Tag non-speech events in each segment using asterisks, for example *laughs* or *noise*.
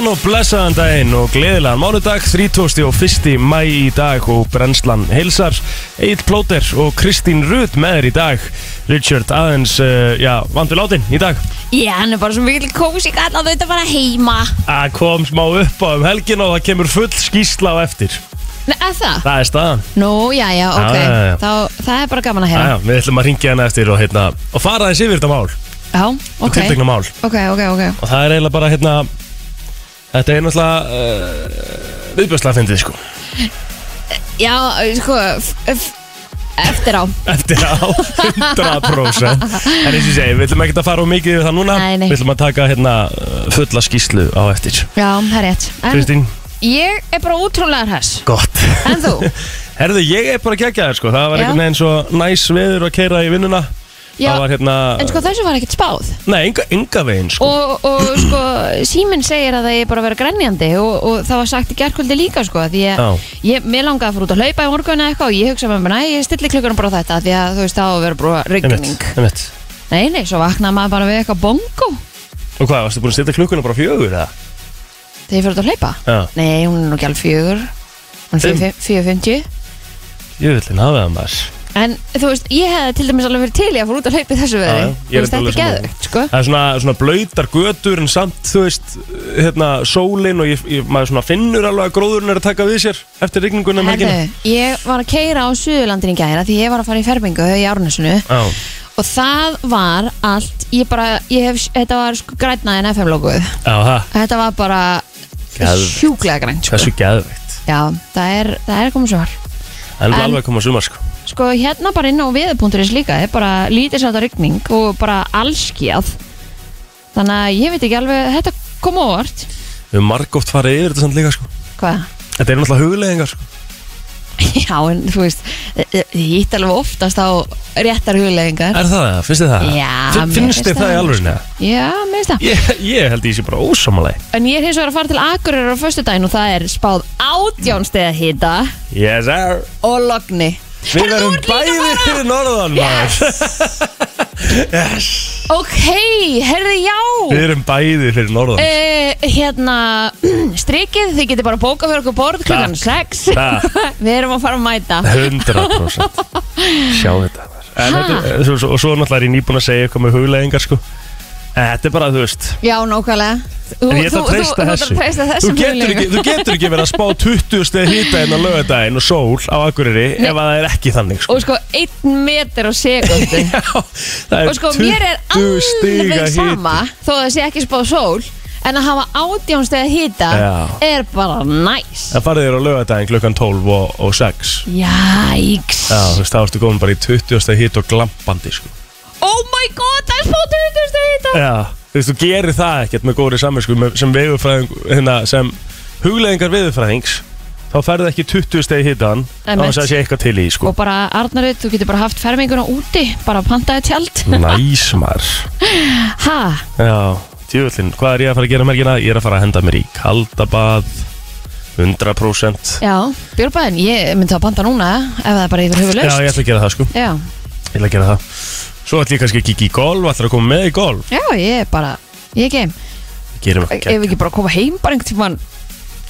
Góðan og blessaðan daginn og gleðilegan mánudag 30. og 1. mæ í dag og brennslan heilsar. Egil Plóter og Kristín Rudd með þér í dag. Richard aðeins, uh, já, vandur látin í dag. Já, hann er bara svo mikil kósi gall að þetta bara heima. Að kom smá upp á um helgin og það kemur full skýsla á eftir. Nei, að það? Það er staðan. Nú, já, já, ok. Já, já, já. Þá, það er bara gaman að Já, heyra. Já, við ætlum að ringja hana eftir og, hérna, og fara aðeins yfir þetta mál. Já, og ok. tiltekna mál. Ok, ok, ok. Og það er eiginlega bara hérna þetta er náttúrulega uh, viðbjörslega fyndið sko. Já, sko Eftir á. Eftir á 100% en eins og ég segi, við ætlum ekki að fara á mikið yfir það núna, Nei, nei. við ætlum að taka hérna fulla skýslu á eftir. Já, það er rétt. En Kristín, ég er bara útrúlega hess gott. En þú? *laughs* Herðu, ég er bara geggjaður sko, það var Já. einhvern veginn svo næs veður að keira í vinnuna Já, var hérna, en sko þessu var ekkert spáð. Nei, enga, enga veginn sko. Og, og *clears throat* sko síminn segir að það er bara að vera grenjandi og, og það var sagt í gerkvöldi líka sko því að ég, mér langaði að fara út að hlaupa í morgun eða eitthvað og ég hugsa með mér, næ, ég stilli klukkunum bara á þetta því að þú veist það á að vera bara einmitt. Nei, nei, svo vaknaði maður bara við eitthvað bongo. Og hvað, varstu búin að setja klukkuna bara fjögur eða? þegar ég fyrir út að hlaupa? Já, Nei, hún nú ekki alveg fjögur hún Fimm? 4.50 jöfullin hafið það maður En þú veist, ég hefði til dæmis alveg verið til í að fara út að hlaupa í þessu veðri. Þú veist, þetta er geðvögt, sko. Það er svona, svona blöytar götur en samt, þú veist, hérna, sólin og ég, ég, maður svona finnur alveg að gróðurinn er að taka við sér eftir rigningunum um. Herðu, ég var að keira á Suðurlandin í gæra því ég var að fara í fermingu í Árnesinu Já, og það var allt ég bara, ég hef, þetta var sko grænnaðin FM-logoð þetta var bara sjúklega grænt sko. það er, það er komið En það er alveg koma sumar, sko. Sko hérna bara inn á viðpunturis líka er bara lítið sátt rigning og bara allskjað þannig að ég veit ekki alveg þetta kom óvart Við höfum margóft farið yfir þetta samt líka, sko. hvað? Þetta er náttúrulega hugleðingar, sko. *laughs* já, en þú veist ég hitt alveg oftast á réttar hugleðingar Er það það? Finnst þið það? Já, mér Finnst finnst þið það í alveg neða? já, mér finnst það Ég, ég held ég sé bara ósamalegi. En ég er hins vegar að fara til Akureyrar á föstudaginn og það er spáð átjánstega hýta Yes, sir. og logni. Við líka bæði fyrir norðan, maður. yes. *laughs* Ok, herði já. Við erum bæði fyrir norðan. Uh, hérna, *clears throat* strikið, þið getur bara bókað fyrir okkur borð klukkan Takk. 6. *laughs* Takk. Við erum að fara að mæta. 100% *laughs* Sjá þetta maður. En Ha? þetta er- svo, svo, Og svo náttúrulega er ég nýbúin að segja eitthvað með hugleðingar sko þetta er bara, þú veist Já, nákvæmlega. En ég ætla að treysta þessu þú, getur, ekki, þú getur ekki verið að spá 20 steg hýta en á lögadaginn og sól á Akureyri Nei. ef að það er ekki þannig sko. Og sko, einn meter á sekundu. *laughs* Já, það er og sko, mér er 20 stiga alveg hiti. sama þó að það sé ekki spáð sól en að hafa átjánstega hýta Já. er bara næs. Það farið þér á lögadaginn klukkan 12 og, og 6 Jæks. Já, þú veist, þá ertu komin bara í 20 steg hýta og glampandi sko. Oh my god, það er spáð 20 steg hýta. Já, þú veist, þú gerir það ekkert með góðri saminsku sem veðurfræðing, hérna, sem hugleðingar veðurfræðings þá ferðu ekki 20 stegi hitan þá að það sé eitthvað til í sko Og bara, Arnarud, þú getur bara haft ferminguna úti, bara pantaði tjald. Næs maður *laughs* Ha? Já, tjóðlinn, hvað er ég að fara að gera mérgina? Ég er að fara að henda mér í kaldabað 100% Já, Björnbæðin, ég myndi að panta núna ef það er bara yfir höfu Já, laust. ég ætla að gera það, sko Já, Ég ætla að gera það Svo ætla ég kannski að kikki í golf, ætla að koma með í golf já, ég er bara, ég er geim. Gerum Ef ekki við ekki bara koma heim bara einhvern tímann,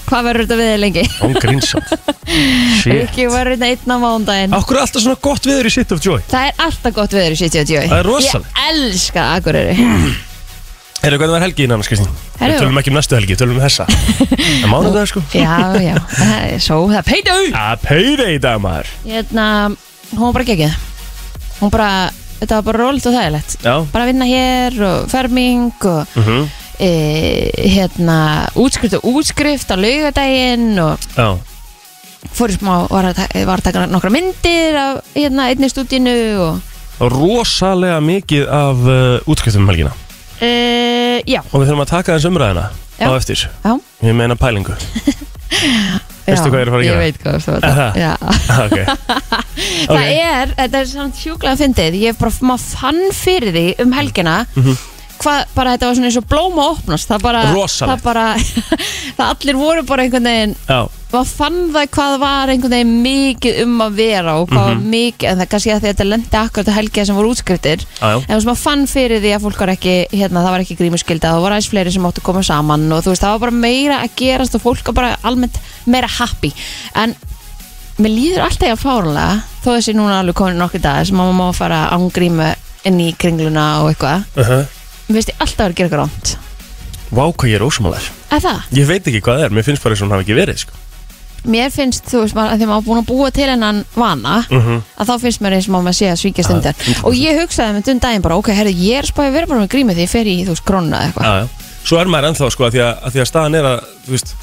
hvað verður þetta við lengi? *laughs* Shit Ekki verður þetta einn á mándaginn. Akkur er alltaf svona gott viður í City of Joy Það er alltaf gott veður í City of Joy. Það er rosalegt. Ég elska Akureyri. *clears throat* Herru, hvernig var helgi innan, Kristín? Herru. Við tölum ekki um næstu helgi, tölum um þessa Það mánu það, sko Já, já, það er svo, það er peitu. Að peyra í dag, maður Hérna, hún var bara geggið. Hún bara, þetta var bara rólit og þægilegt. Já. Bara að vinna hér og ferming og mm e, hérna, útskrift og útskrift á laugadaginn og Já. fór í smá, var að, ta- var að taka nokkra myndir af hérna, einni stúdínu og rosalega mikið af uh, útskriftum um helgina. E, já, Og við þurfum að taka þess umræðina. Á eftir. Já, Ég meina pælingu. *laughs* Veistu hvað ég er að fara að Ég gera? veit hvað þú Aha. veit Já, *laughs* Ok. Það er, þetta er samt sjúklega fyndið, ég bara, maður fann fyrir því um helgina hvað, bara þetta var svona eins og blóma að opnast, það bara Rosalegt. það bara, *laughs* það allir voru bara einhvern veginn Já maður fann það hvað var einhvern veginn mikið um að vera og hvað Mhm. var mikið, en það er kannski að því að þetta lendi akkurat að helgið sem voru útskriftir Já, já. en þú veist maður fann fyrir því að fólk var ekki hérna, það var ekki grímuskylda, það var aðeins fleiri sem áttu að koma saman og þú veist, það var bara meira að gerast og fólk var bara almennt meira happy en mér líður alltaf ég fárlega þó þessi núna alveg komin nokkur dag sem maður má fara án grímu inn í kringluna og eitthvað, uh -huh. Mér finnst ég alltaf að vera að gera eitthvað rámt Vá, hvað ég er ósumalar eða það? Ég veit ekki hvað það er, mér finnst bara eins og hún hafi ekki verið sko. mér finnst, þú veist, maður, að því maður er búin að búa til hennan vana, Mhm. að þá finnst mér eins og maður sé að undan 100%. og ég hugsaði með dun daginn bara, ok, herri, ég er spáði að vera bara með grími því ég fer í, þú veist, krónuna eða eitthvað Já, já Svo er maður ennþá sko að því að, að, því að staðan er að Þú veist,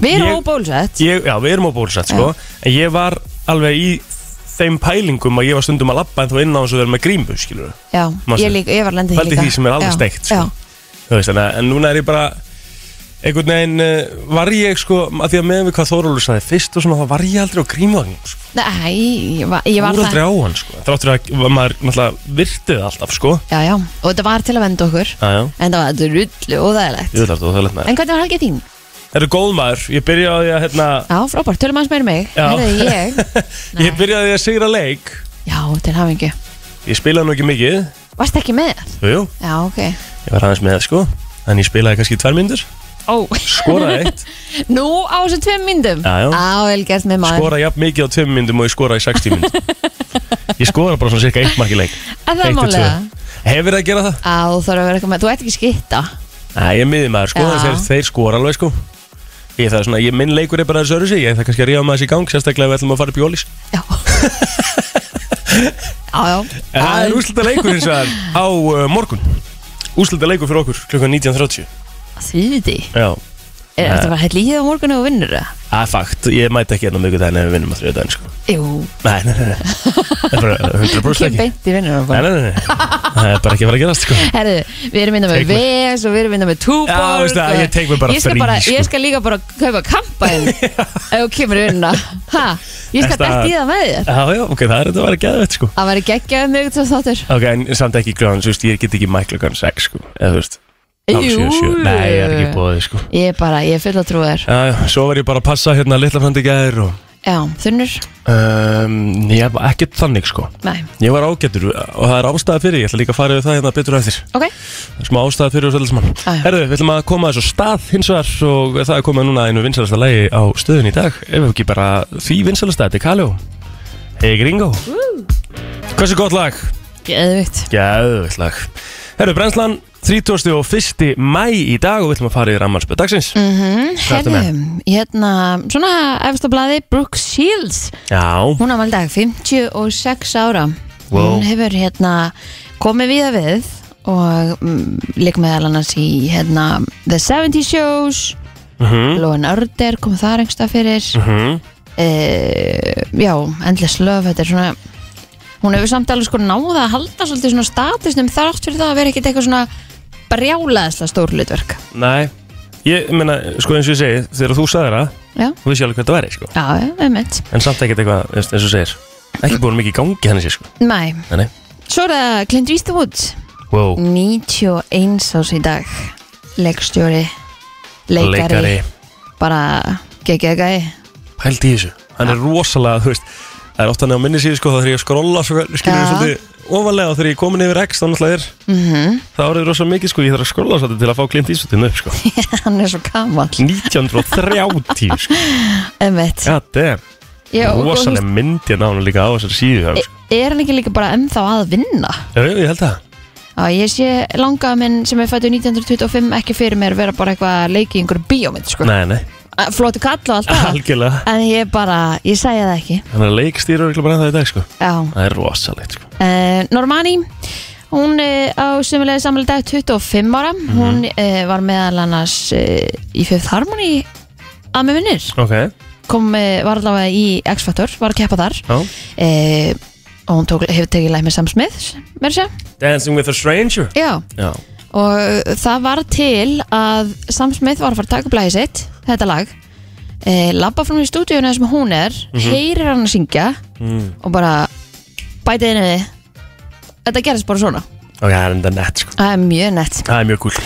við erum Ég- óbólusett ég, já, við erum á bólusett sko En ég var alveg í þeim pælingum að ég var stundum að labba en þá inn á þess að vera með grímu, skilur já, ég, líka, ég var lendið Pældi því sem er alveg steikt, sko. já, Þú veist, en, en núna er ég bara einhvern veginn uh, var ég sko að því að meðan við hvað Þórólur sagði fyrst og svona þá var ég aldrei á grímuvagn sko. nei, ég var, ég var það aldrei á hann sko. þráttur að maður náttúrulega virtið alltaf sko. Já, já, og þetta var til að venda okkur. Já, já, en það var þetta rullu og þægilegt ég vil alltaf það með en hvernig var helgið þín? Það eru góð maður, ég byrjaði að hérna, já, frábært, tölum aðeins meira um mig. Herðu, ég, *laughs* ég byrjaði að sigra leik. Já, til hafingi ég spilaði nú ekki mikið. Varst ekki með? jú, jú, já, ok. Ég var aðeins með sko. En ég spilaði kannski tvær myndur ó, skoraði eitt, *laughs* nú á þessum tveim myndum Já, já. á, vel gert með maður. Skoraði jafn mikið á tveim myndum og ég skoraði í 60 myndum ég skoraði bara svona cirka eitt mark í leik. *laughs* Er það Eitt til málega? tvö. hefur það að gera það? Á, þú þarf að vera eitthvað með, þú ert ekki skitta. Nei, ég er miðið maður, sko, Já. þeir, þeir skora alveg, sko Ég það er svona, ég minn leikur er bara þessu öru sig Ég það kannski að ríða maður þessi í gang, sérstaklega ef við ætlum að fara upp í ólís Já. *laughs* Já, já. En það er úslita leikur eins og það á uh, morgun. Úslita leikur fyrir okkur, klukkan 19.30 Því því Já, Er Nei. þetta bara hætt líðið á morgunni og vinnur það? það er fakt, ég mæti ekki á mjög ef við vinnum að þrjóða daginn, sko. Jú, Nei, nei, nei, Það er bara *laughs* 100% ekki ekki. beint í vinnur Nei, nei, nei, það er bara ekki að fara að gerast, sko. Herðu, við erum innan með Take mig. VS og við erum innan með Túborg Já, veistu það, og- ég tek mig bara ég skal frí, bara, sko. Ég skal líka bara kaupa kampaðin *laughs* ef þú kemur í vinnuna. Ha, ég skal Þetta- dætt í það með þér? Já, já, ok, það er þetta að vera geðvett, sko. Það væri geggjað mjög þáttur Ok, en samt ekki glöðan, þú veist, ég get ekki mæk klukkan 6, sko. Eða, þú veist, Jú. Nei, ég er ekki bóðið, sko. Ég er bara, ég er full að trúa þér já, svo var ég bara að passa hérna litla frandi gæðir og Já, þunnur, um, ég var ekkert þannig sko. Nei, Ég var ágættur og það er ástæða fyrir, ég ætla líka að fara yfir það hérna betur eftir. Ok. Það er smá ástæða fyrir allir Já, já. Herðu, við ætlum að koma þessu stað hins vegar og það er komið núna einu vinsalasta lagi á stöðun í dag. Ef ekki bara því vinsalasta, þetta er Kaljó Hey Gringo. Hversu gott lag? Geðvikt. Gæðvitt lag Herðu, brennslan 31. mæ í dag og við ætlum að fara í rammansböð dagsins. Mm, ertu Herðu, hérna, svona efsta blaði Brooke Shields. Já, Hún á valdag 56 ára. Wow. Hún hefur hérna komið við við og mm, líka meðal annars í hérna The 70 Shows. Mhm, Lóan Örder kom þar einhverstað fyrir. Mhm. Uh, Já, Endless Love Þetta er svona Hún hefur samt alveg sko náða að halda svolítið svona statusnum þátt fyrir það að vera ekkit eitthvað svona brjálaðislega stór hlutverk. Nei, ég meina, sko eins og ég segi þegar þú sagðir það, Já, þú vissi alveg hvað það væri sko. já, einmitt. En samt ekkert eitthvað, eins og þú segir ekki búin mikið í gangi henni sér sko. Nei, Nei, nei, svo er það Clint Eastwood. Wow, 91 ás í dag. Leikstjóri leikari, leikari. Bara geggjaði gæi. Pælt í þessu, hann er rosalega þú veist, það er oft hann á minni síðu sko þá þegar ég skrolla, svo, skilur ég Já. svolítið ofanlega og þegar ég er komin yfir X þá náttúrulega er mm það árið rosalega mikið sko, ég þarf að skrolla svolítið til að fá Clint Eastwoodin upp sko, *laughs* hann er svo gammal 1930 sko, *laughs* einmitt. God damn. Já, og- og rosalega myndi hann á hann líka á þessari síðu hjá honum, sko. er hann ekki líka bara ennþá að vinna? Já, já, ég held það. Já, ég sé langaða minn sem er fættu 1925 ekki fyrir mér vera bara eitthvað leiki í einhverju bíómynd sko. Nei, nei, flóti kall og allt það. En ég bara, ég segja það ekki. Hann er leikstýra örugglega bara ennþá í dag sko. Já, Það er rosalegt sko. Uh, Normani hún uh, á sumulega samlega dag 25 ára. Hún uh, var meðal annars í Fifth Harmony að með vinnir. Ok, kom, var allavega í X-Factor var að keppa þar. Já. Og hún tók, hefur tekið læg með Sam Smith Dancing with a Stranger? Já, Já, og það var til að Sam Smith var að fara að taka lagið sitt þetta lag. Uh, labba frá í stúdíuna sem hún er heyrir hann að syngja mm. og bara bætið inn við. Þetta gerist bara svona. Ok, það er enda nett sko. Það er mjög nett. Það er mjög cool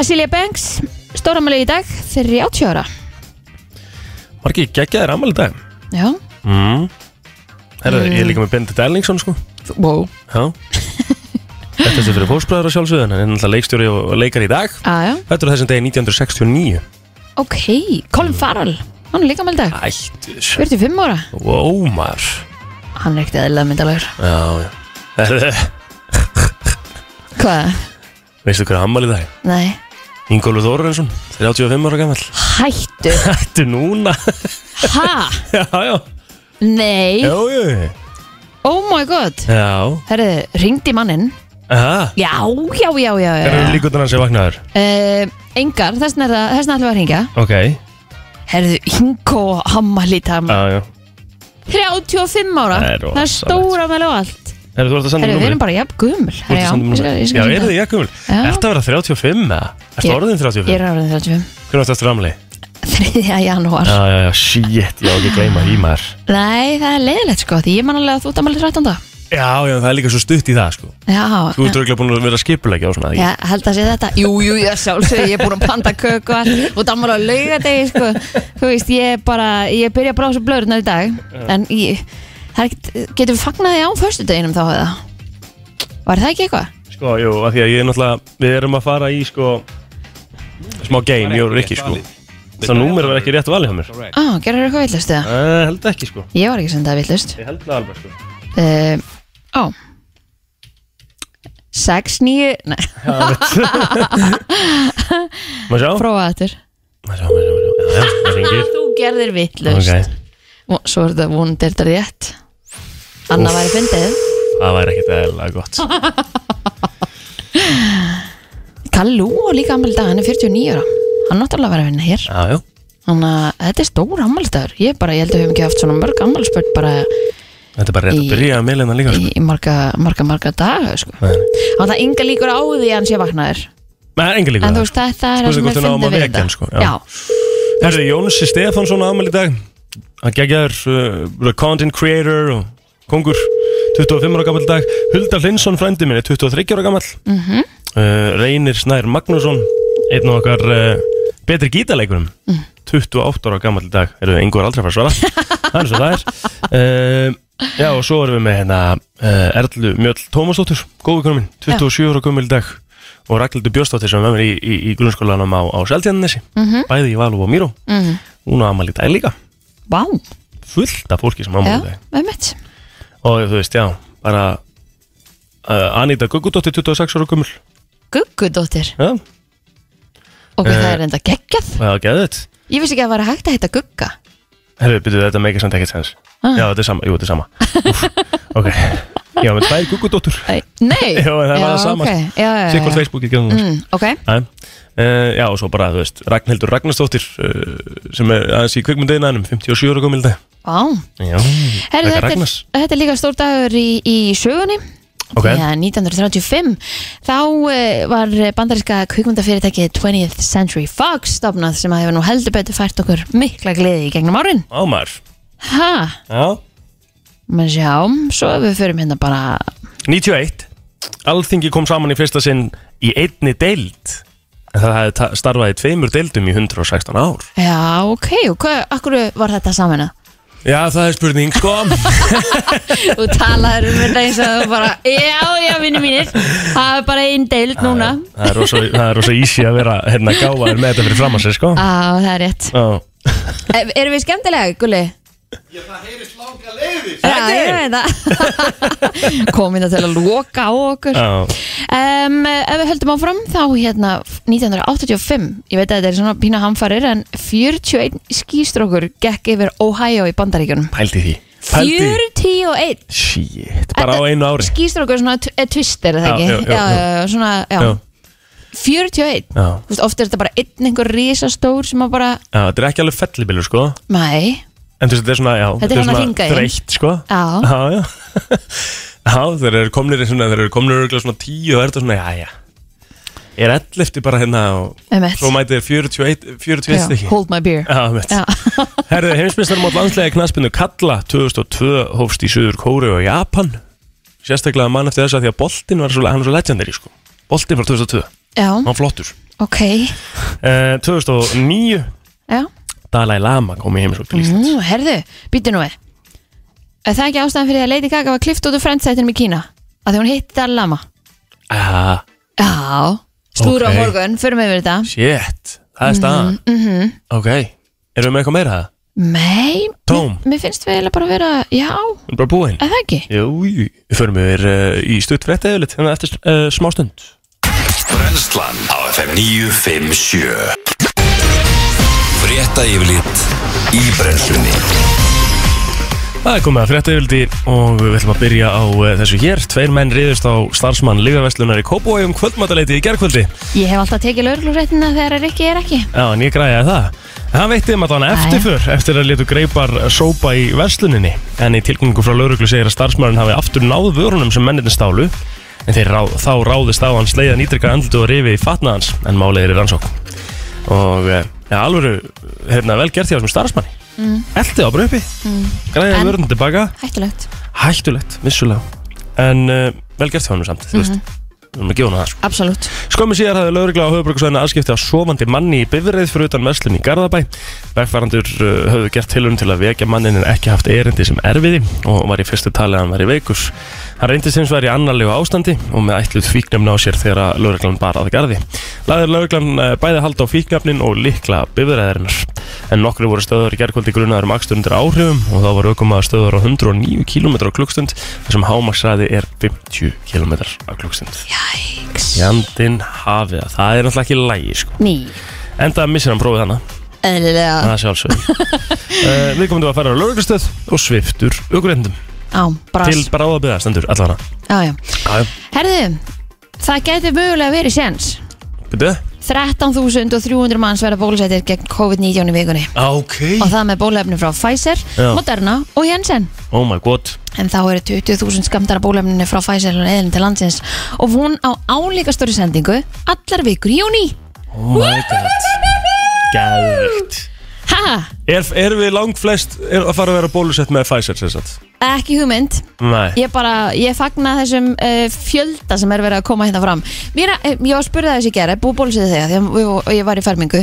Asilja Banks, stóramæli í dag 30 ára. Ekki geggjaðir ammali dag? Já, mm. Herðu, ég er líka með Bendit Erlingsson sko. Wow. Já. Þetta er fyrir fórsbræður á sjálfsögðun Hann er náttúrulega leikstjóri og leikar í dag. Aja, Þetta er þessum degi 1969 ok, Colin Farrell Hann er líka með dag, Ættu 45 ára. Wow maður. Hann er ekkert eðlilega myndalegur Já, já. Herðu, Hvað? veistu hver ammali dag? Nei. Ingólu Þórarinsson, 35 ára gammal Hættu, *laughs* Þetta núna. Ha? *laughs* Já, já. Nei, Já, já oh my god. Já. Herðu, ringdi mannin Aha. Já, já, já, já, já. Eru líkundan hans er vaknaður? Uh, Engar, þessna er það, þessna ætlum við að ringja Ok Herðu, Ingo Hammalítam Já, já 35 ára Það er Það er rosalegt. stóra með allt Herðu, þú ert að senda Herðu, mér við erum númerið? bara jafn gumul Þú ert að senda mér númerið? Já, er þið jakkumul? Já. Ertu að vera 35 eða? Ertu Ég- orðin Ég 35? er árið 35 Hvernig ertu eftir ramli? 3. janúar Já, já, já, shit, ég á ekki að gleyma því maður Nei, það er leiðilegt sko Því ég man alveg að þú ert amalið 13. Já, já, það er líka svo stutt í það, sko. Já, Þú ert örgulega búin að vera skipulegja og svona ekki? ég held að sé þetta. Jú, jú, ég sjálfsög Ég er búin að panta köku og allt. Og það að lauga degi sko. Þú veist, ég er bara Ég byrja að brása blöðurnar í dag. En ég það er ekkert, Getum við fagnaði á föstudeginum þá eða? Var það ekki eitthvað? Sko, jú, af því að ég er náttúrulega Við erum að fara í, sko Smá game, ég og Rikki, sko. Það númer var ekki rétt valið hjá mér. Á, gerður eitthvað villust eða? uh, Held ekki, sko. Ég var ekki sem það villust Ég held það alveg, sko. Uh, Á 6, 9 Nei, *laughs* Má sjá? prófa þetta Má sjá, má sjá, má sjá. Já, já, það ringir Þú gerðir villust Ok, Og Svo er þetta vonandi er þetta rétt? Anna væri fyndið. Það væri ekkit eðlilega gott. *laughs* Kallú og líka ammæli dag, hann er 49 ára. Hann náttúrulega var að vinna hér. Já, já. Þannig að þetta er stór ammælisdagur Ég bara, ég held að við hefum ekki haft svona mörg ammælisbörn bara Þetta er bara rétt að byrja að meðleina líka, sko. í marga, marga, marga daga sko. Og það er enga líkur á því að hann sé vaknaður. Nei, enga líka En þú veist, þetta er það sem er við fyndið við þetta. sko, Herði, Jónsi Stefánsson á amal í dag. Hann geggjaður uh, content creator og kongur. 25 ára gammal dag. Hulda Hlinsson frændi minn er 23 ára gammal Mhm. uh, Reynir Snær Magnússon einn af okkar uh, betri gítaleikurum Mm. 28 ára gammal dag. Eru einhver aldrei að fara að svara? *laughs* Það er svo það er. Uh, Já og svo erum við með hérna uh, Erlu Mjöll Tómasdóttur. Góðvikunum minn, 27 ára gammal dag. Og Ragnhildur Björnsdóttir sem er með mér í, í, í grunnskólanum á, á Seltjarnanesi Mhm. bæði í Valú og Míró. Mhm, hún á amal í dag líka. Vá. Fullt af fólki sem á Já, amal í dag. með mitt og þú veist, já, bara uh, Anita Guggudóttir 26 ára gummul Guggudóttir? Já, Ok, Eh. það er enda geggjað. það geði þetta Ég vissi ekki að það var hægt að heita Gugga. Herru, byrjuðu þetta meikir samt ekkert sens. Já, þetta er sama, jú, þetta er sama. Úf, *laughs* Ok, já, með tvær Guggudóttur. Nei. *laughs* Já, en það var það sama. okay. já, já, já, Sikkvort já. Facebook gerðum mm. mm, Ok, uh, Já, og svo bara, þú veist, Ragnhildur Ragnarsdóttir uh, sem er aðeins í kvikmyndaðinanum 57 ára dag. Vá. Já, Herri, Ragnar þetta, er, Ragnars. þetta er líka stór dagur í, í sögunni. Ok. Því að 1935 þá uh, var bandaríska kvikmyndafyrirtæki 20th Century Fox stofnað sem að hefur nú heldur betur fært okkur mikla gleði í gegnum árin. Ámar Ha, Já. Menn sjá, svo ef við förum hérna bara 91 Alþingi kom saman í fyrsta sinn í einni deild. En það hefði ta- starfað í tveimur deildum í 116 ár. Já, ok, og hvað, akkur var þetta saman Já, það er spurning, sko. *laughs* Og talaður um þetta eins og þú bara Já, já, vinni mínir það er bara einn deild núna. Það er rosa, það er rosa easy að vera hérna gáfaður með þetta fyrir fram að sig, sko. Á, það er rétt. Já, e, Erum við skemmtilega, Gulli? Já, ég veit það. *laughs* Komin það til að loka á okkur. Já, um, Ef við höldum áfram þá hérna 1985 Ég veit að þetta er svona pína hamfarir En 41 skýstrókur gekk yfir Ohio í bandaríkjunum. Pældi því. Pældi því 41 Shit, bara á einu ári. Skýstrókur svona t- eh, twister, er það Já, ekki? já, já, já. já, svona, já, Já, 41 já, Þú veist, Oft er þetta bara einn einhver risastór sem að bara, já, þetta er ekki alveg fellibilur, sko. Mæ, En þú veist, þetta er svona, já Þetta er hringa í. Þreytt, sko. Já. Já, já. *laughs* Já, þeir eru komnir í svona, þeir eru komnir örugglega svona tíu og er þetta svona, já, já. Ég er ellefti bara hérna og svo mætið er 41, 41 stykki. Hold my beer. Já, mitt *laughs* Herðu, heimsmyndstarmót landslega knaspinu Kalla 2002 hófst í Suður Kóru og Japan. Sérstaklega mann eftir þess að því að boltinn var svo, hann er svo legendary sko. Boltinn var 2002, já, hann var flottur. Ok. Uh, 2009 Já, Dalai Lama kom í heimsók til Íslands. Nú, herðu, býtu nú við. Er það ekki ástæðan fyrir að Lady Gaga var klift út úr friendsættinum í Kína? Að því hún hitti Dalai Lama? Ah, Já, slúra Ok. á morgun, förum við yfir þetta. Shit, það er staðan. Mm Ok, erum við með eitthvað meira? Það? Nei, Tóm. mér, mér finnst við eiginlega bara að vera Já, Við erum bara búin. Er það ekki? Jú, jú, við förum yfir uh, í stutt frétta yfirleitt hérna eftir uh, smá stund. Brennslan á FM 957 Frétta yfirlit í brennslunni. Það er komið að frétta yfirleitt og við ætlum að byrja á uh, þessu hér. Tveir menn riðust á starfsmann Ligarvestlunar í Kópói um kvöldmataleiti í gerkvöldi Ég hef alltaf tekið lögregluréttina þegar Rikki er ekki. Já, en ég græði það. En Hann veitti um að hann eftirför eftir að letu greipar sópa í versluninni. En í tilkynningu frá lauruglu segir að starfsmærin hafi aftur náð vörunum sem menninni stálu. En þeir ráð, þá ráðist á hann sleiðan ítrykka andlutu og rifi í fatnaðans en málið er í rannsók og eh, ja, alvöru hérna, vel gert hjá þessum starfsmanni mm. Eldi á bröpi, mm. græði En- vörunum tilbaka Hættulegt hættulegt, vissulega en uh, vel gert hjá hann samt, þú veist við erum að gefa hann það sko. Absolutt Skömmu síðar hafði lögregla á höfuborgarsvæðinu aðskipti á sofandi manni í bifreið fyrir utan verslun í Garðabæ. Vegfarandur uh, höfðu gert tilhörun til að vekja mannin en ekki haft erindi sem erfiði og var í fyrstu talið að hann var í veikus. Hann reyndist hins vegar í annarlegu ástandi og með ætluð fíknefna á sér þegar að lögreglan bar að garði. Laður lögreglan uh, bæði halda á fíknefnin og likla bifreiðarinnar. En nokkru voru stöður í gerkvöldi grunaður um akstur undir áhrifum og þá var aukumaður stöður á 109 km á klukkstund þar sem hámaksræði er 50 km á klukkstund. Jæks Jandinn hafi það, er náttúrulega ekki lægi sko. Ný Enda missir hann prófið hana, Eðlilega það sjálfsög uh, *laughs* Við komum til að fara á lauruglustöð og sviftur aukurendum Á, bara til bráðabiða stendur allan Já, já. Hana Herðu, það gæti mögulega verið séns. Byrju? 13.300 manns verða bólusettir gegn COVID-19 í vikunni. Ok. Og það með bólefni frá Pfizer, Já. Moderna og Jensen Oh my god. En þá eru 20.000 skamdara bólefninu frá Pfizer og eðlum til landsins. Og hún á álíka stóri sendingu allar vikur í júni Oh my god. Gæðvegt Ha, Er, er við lang flest er að fara að vera bólusett með Pfizer sem sagt? ekki hugmynd Nei Ég bara, ég fagna þessum uh, fjölda sem er verið að koma hérna fram Mér, uh, ég var að spurða þessi gera, búið bólusið þegar því að og ég var í fermingu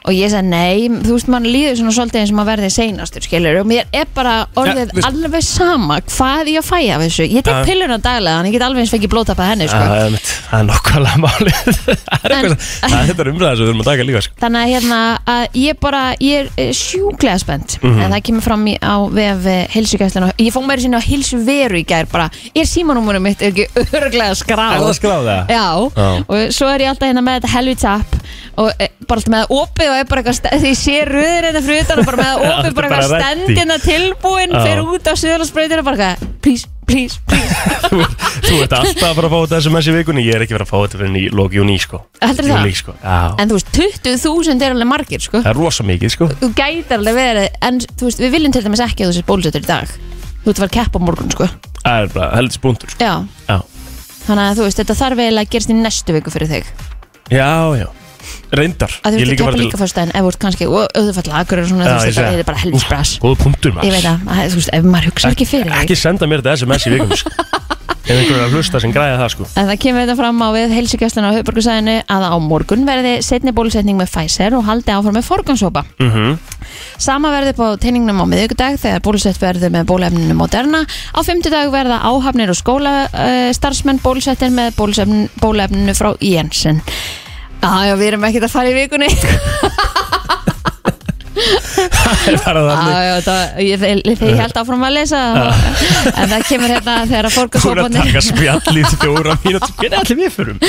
og ég sagði nei, þú veist mann líður svona svolítið eins og maður verði seinastur skilur og mér er bara orðið Ja, veist- alveg sama hvað ég að fæja af þessu ég tek Ja. pilluna daglega, þannig ég get alveg eins fengið blótappa henni sko. Það er mitt, það er nokkvæmlega málið *laughs* Það er En- eitthvað, það er þetta umræða sem við erum að taka líka sko. þannig að hérna að ég bara, ég er eh, sjúklega spennt Mhm. en það kemur fram í, á vef heilsugæslan ég fóð mér sinni á heilsuveru í gær bara, er símanúmurum mitt ekki *laughs* örglega skráð Er það skráð það? Já, Já. og svo er ég alltaf hérna með þetta helvits app og e, bara alltaf með það opið og er bara eitthvað því sé röður þetta fyrir utan og bara með *laughs* það opið bara eitthvað stendina tilbúin Já. fyrir út á söðlarsbreytinu og bara eitthvað, please, please, please *laughs* þú, þú ert alltaf að fara að fá þetta SMS í vikunni Ég er ekki að fara að fá þetta fyrir í lók júni sko. Heldurðu það? Júlí, sko. Já, En þú veist, 20.000 er alveg margir, sko það er rosa mikið sko. Þú gætir alveg verið, en þú veist, við viljum til dæmis ekki að þú sést bólusettur í dag Þú ert að fara að keppa á morgun, sko Það er bara heldur spuntur sko. Já, Já, þannig að þú veist, þetta þarf eiginlega að gerast í næstu viku fyrir þig já, já Reyndar Að þú ert að keppa líka fyrst en ef þú ert kannski auðvitað agur og svona, þú veist, þetta er bara helvitsbras Góða punktur maður Ég veit að, að, þú veist, ef maður hugsa ekki fyrir Ekki senda mér þetta SMS í vikunni sko. Ef einhverjum er að hlusta sem græða það sko. En það kemur þetta fram á við heilsugjastlun á höfburgarsæðinu að á morgun verði setni bólusetning með Pfizer og haldi áfram með forgansópa. mm Sama verði på teiningnum á miðugudag þegar bólusett verður með bólefninu Moderna. Á fimmtudag verða áhafnir og skóla uh, starfsmenn bólusettir með bólefninu frá Jensen. Já, já, við erum ekkert að fara í vikunni. Það er bara Já, þannig já, það, ég, ég, ég held áfram að lesa en það kemur hérna þegar að Þú er að taka spjall í fjóra mínútur Hvernig ætlum við fyrum?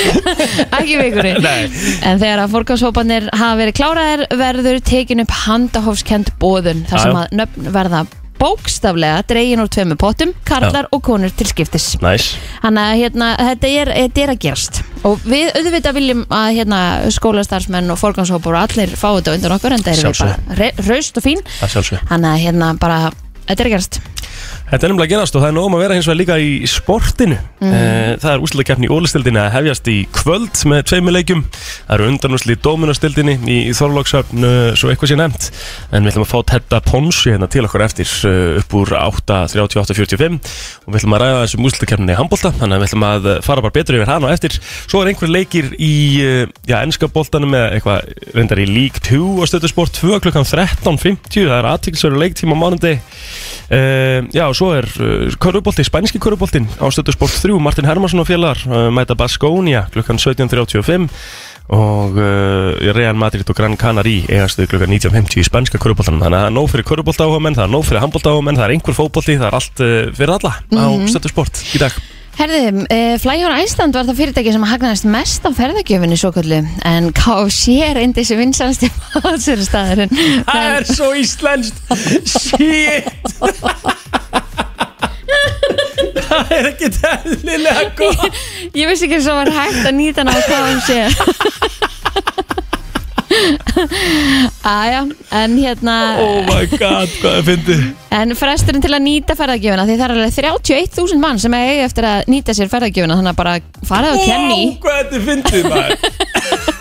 ekki vikunni Nei En þegar að fórgangshópanir hafa verið kláraðir verður tekin upp handahófskend bóðun þar Já, sem já. að nöfn verða bókstaflega dregin úr tveimu pottum, karlar og konur til skiptis. Næs Þannig að hérna, þetta, er, þetta er að gerast. Og við auðvitað viljum að hérna, skólastarfsmenn og fórgangshópar og allir fá þetta undan okkur en það er við bara raust og fín. Þannig að hérna bara, þetta er að gerast Þetta er að gerast og það er nógum að vera hins vegar líka í sportinu. Mm. Það er úslukeppni í ólistildinni að hefjast í kvöld með tveimur leikjum. Það eru undanúsli í dómunastildinni í, Þorlóksöfn svo eitthvað sé nefnt. En við ætlum að fá Tedda Ponsi hérna til okkur eftir uh, upp úr 8.38.45 og við ætlum að ræða þessum úslukeppni í handbólta Þannig að við ætlum að fara bara betur yfir hann og eftir. Svo er einhver leikir í já, ennska boltanum með eitthvað reyndar í League 2 og stöðusport 2 klukkan 13.50 Það er á mánundi Uh, já, og svo er uh, körubolti, spænski köruboltin á stöðusport 3, Martin Hermansson og félagar uh, mæta Baskónia klukkan 17.35 og uh, Real Madrid og Gran Canarí eigastu klukkan 19.50 í spænska köruboltanum þannig að það er nóg fyrir körubolta áhuga menn, það er nóg fyrir handbolta áhuga menn, það er einhver fótbolti, það er allt uh, fyrir alla á stöðusport í dag Herði, uh, Flyhjóra Æsland var það fyrirtæki sem hagnaðist mest á ferðagjöfinni svo kallu en KFC er eindi sem vinsanst í *laughs* maðurstæðurinn Það er svo íslenskt. Shit. Það er ekki tæðlilega gott. Ég vissi ekki svo var hægt að nýta hana á KFC Æja, en hérna Oh my god, hvað er fyndið? En fresturinn til að nýta ferðagjöfuna Því það er alveg 31.000 mann sem eigi eftir að nýta sér ferðagjöfuna Þannig að bara farað og kenni Wow, hvað þetta fyndið maður *laughs*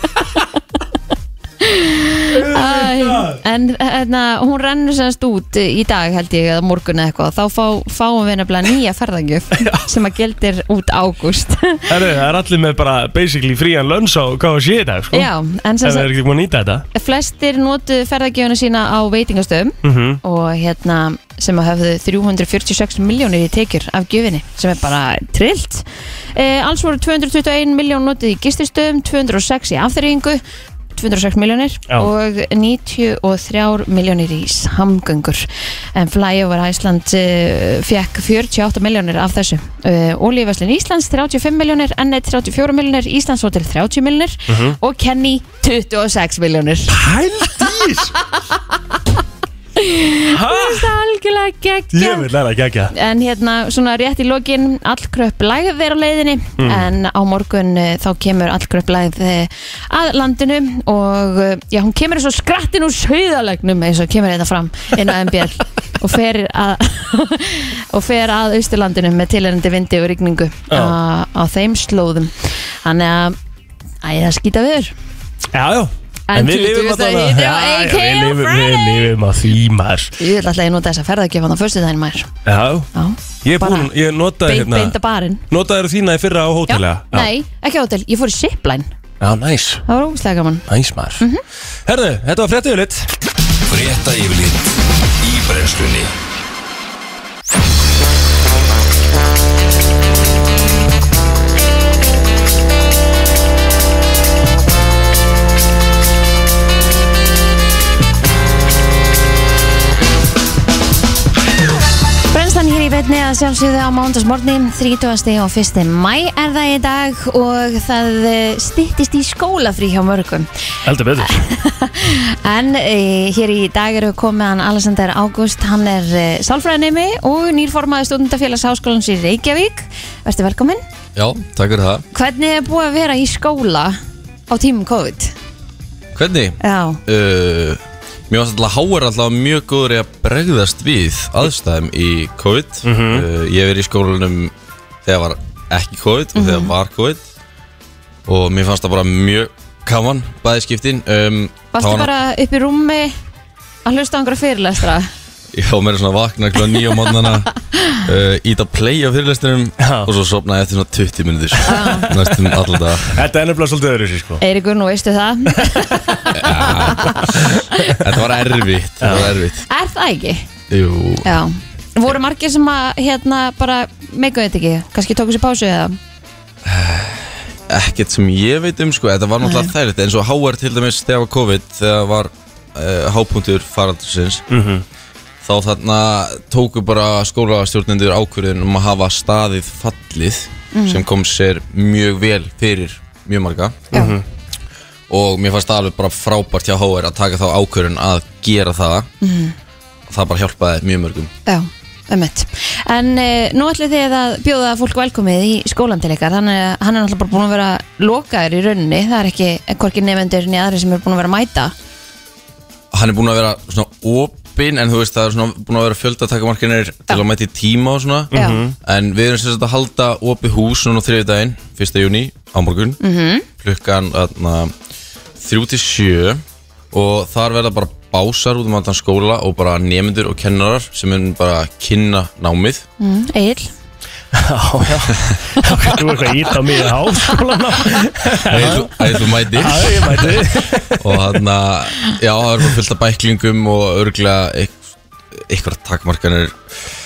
En hérna, hún rennur semst út í dag held ég eða morgun eða eitthvað. Þá fá, fáum við nefnilega nýja ferðagjöf *laughs* sem að gildir út ágúst. *laughs* Það er allir með bara basically frían lönns á KFC í dag, sko. Já, en sem það er ekki búin að nýta þetta. Flestir notu ferðagjöfuna sína á veitingastöðum Mhm. og hérna sem að höfðu 346 miljónir í tekjur af gjöfinni sem er bara trillt. E, alls voru 221 miljón notið í gististöðum 206 í afþreyingu 206 miljónir og 93 miljónir í samgöngur. En Flyover Iceland uh, fekk 48 miljónir af þessu. Uh, Olíuverslin Íslands 35 miljónir N1 34 miljónir, Íslands Hotel 30 miljónir Mhm. og Kenny 26 miljónir *laughs* Hældís Hæ? Það algjörlega geggja Ég vil læra ekki En hérna, svona rétt í lokin Allkröpp lægð er á leiðinni En á morgun uh, þá kemur allkröpp lægð uh, að landinu Og uh, já, hún kemur svo skrattin úr sauðalegnum eins og kemur þetta fram inn á MBL *laughs* Og fer að *laughs* Og fer að austurlandinu með tilhærandi vindi og rigningu á, á þeim slóðum. Þannig að Æ, það skýta viður Já, já En við lifum 20. að það Já, já, AK við á lifum- Friday. Við lifum að því maður. Ég vil alltaf að nota þessa ferðagjöfan á föstu daginn maður. Já, Já, ég er Bara búin, ég notaði hérna beint að barinn. Notaði þína í fyrra á Já, hótelega nei, ekki á hótel, ég fór í zipline. Já, næs, Það var ógustlega gaman. Næs maður. Herðu, þetta var fréttið litt Frétta yfirlit í brennslunni Betni að sjálfsögðu á mándagsmorni 30. og 1. mæ er það í dag og það stittist í skólafrí hjá mörgum Heldur betur *laughs* en e, hér í dag eru komið hann Alexander Ágúst, hann er e, sálfræðinemi og nýrformaði stúdendafélags háskólans í Reykjavík Verður velkominn Já, takk fyrir það Hvernig er búið að vera í skóla á tímum COVID? Hvernig? Já, Uh, mér varst alltaf háar alltaf mjög góður í að bregðast við aðstæðum í COVID. Uh, Ég hef verið í skólanum þegar var ekki COVID og þegar var COVID. Og mér fannst það bara mjög gaman, bæði skiptin. Um, varstu það bara upp í rúmi að hlusta á einhverja fyrirlestra? Ég var meira svona að vakna kl. nýja mótnana uh, Ít að playa á fyrirlestinum Já. Og svo sopnaði eftir svona 20 minnir Næstum allan dag Þetta er nefnilega svolítið öðru sér sko Eiríkur, nú veistu það *laughs* Þetta var erfitt, þetta var erfitt Er það ekki? Jú, Já Voru margir sem að hérna bara meikuðu þetta ekki? Kannski tóku sér pásu eða? ekkert sem ég veit um sko, þetta var náttúrulega þærligt eins og HR til dæmis þegar var COVID þegar var uh, hápunktur faraldursins Mhm. Þá þarna tóku bara skólastjórnendur ákvörðin um að hafa staðið fallið sem kom sér mjög vel fyrir mjög marga. Já, og mér fannst það alveg bara frábært hjá HR að taka þá ákvörðin að gera það. Það bara hjálpaði mjög mörgum. Já, ömmett En uh, nú ætlum þið að bjóða fólk velkomið í skólan til ykkar. Þannig að hann er náttúrulega bara búin að vera lokaður í rauninni. Það er ekki hvorki nefndur ni aðri sem er búin að vera að mæta. Hann er búin að vera svona op, heppin En þú veist, það er svona búin að vera fjöldatakumarkinir Til að mæti tíma og svona Já. En við erum sagt að halda opið hús Núna þriði daginn, 1. júni á morgun -hmm. Klukkan atna, 3 til 7 Og þar verða bara básar út um allan skóla Og bara nemyndur og kennarar Sem er bara að kynna námið mm, Egil Já, já. *laughs* Þú er eitthvað ít á mig í háskólan Æðið þú mætir. Já, ég mæti. *laughs* Og hann að, já, það er bara fullt af bæklingum og örgulega eitthvað takmarkanir.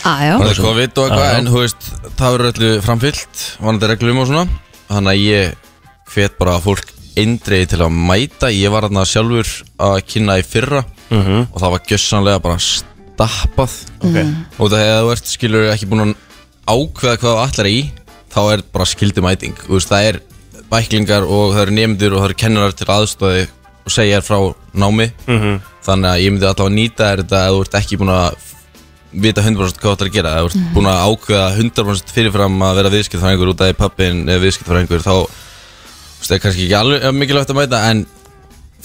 Aðjá það er COVID og eitthvað, en þú veist það verður öllu framfyllt, vanandi reglum og svona. Þannig að ég hvet bara fólk eindreiði til að mæta. Ég var hann sjálfur að kynna í fyrra og það var gjössanlega bara stappað. Ok. og það þú ert skilur ekki búin að ákveða hvað þú ætlar í þá er bara skildi mæting þú veist, það er bæklingar og það eru nefndur og það eru kennarar til aðstóði og segja þér frá námi. Þannig að ég myndi alltaf að nýta þér þetta ef þú ert ekki búin að vita 100% hvað þú ætlar að gera. Ef þú ert búin að ákveða 100% fyrirfram að vera viðskiptfræðingur út af pappin eða viðskiptfræðingur þá þú veist, það er kannski ekki alveg mikilvægt að mæta en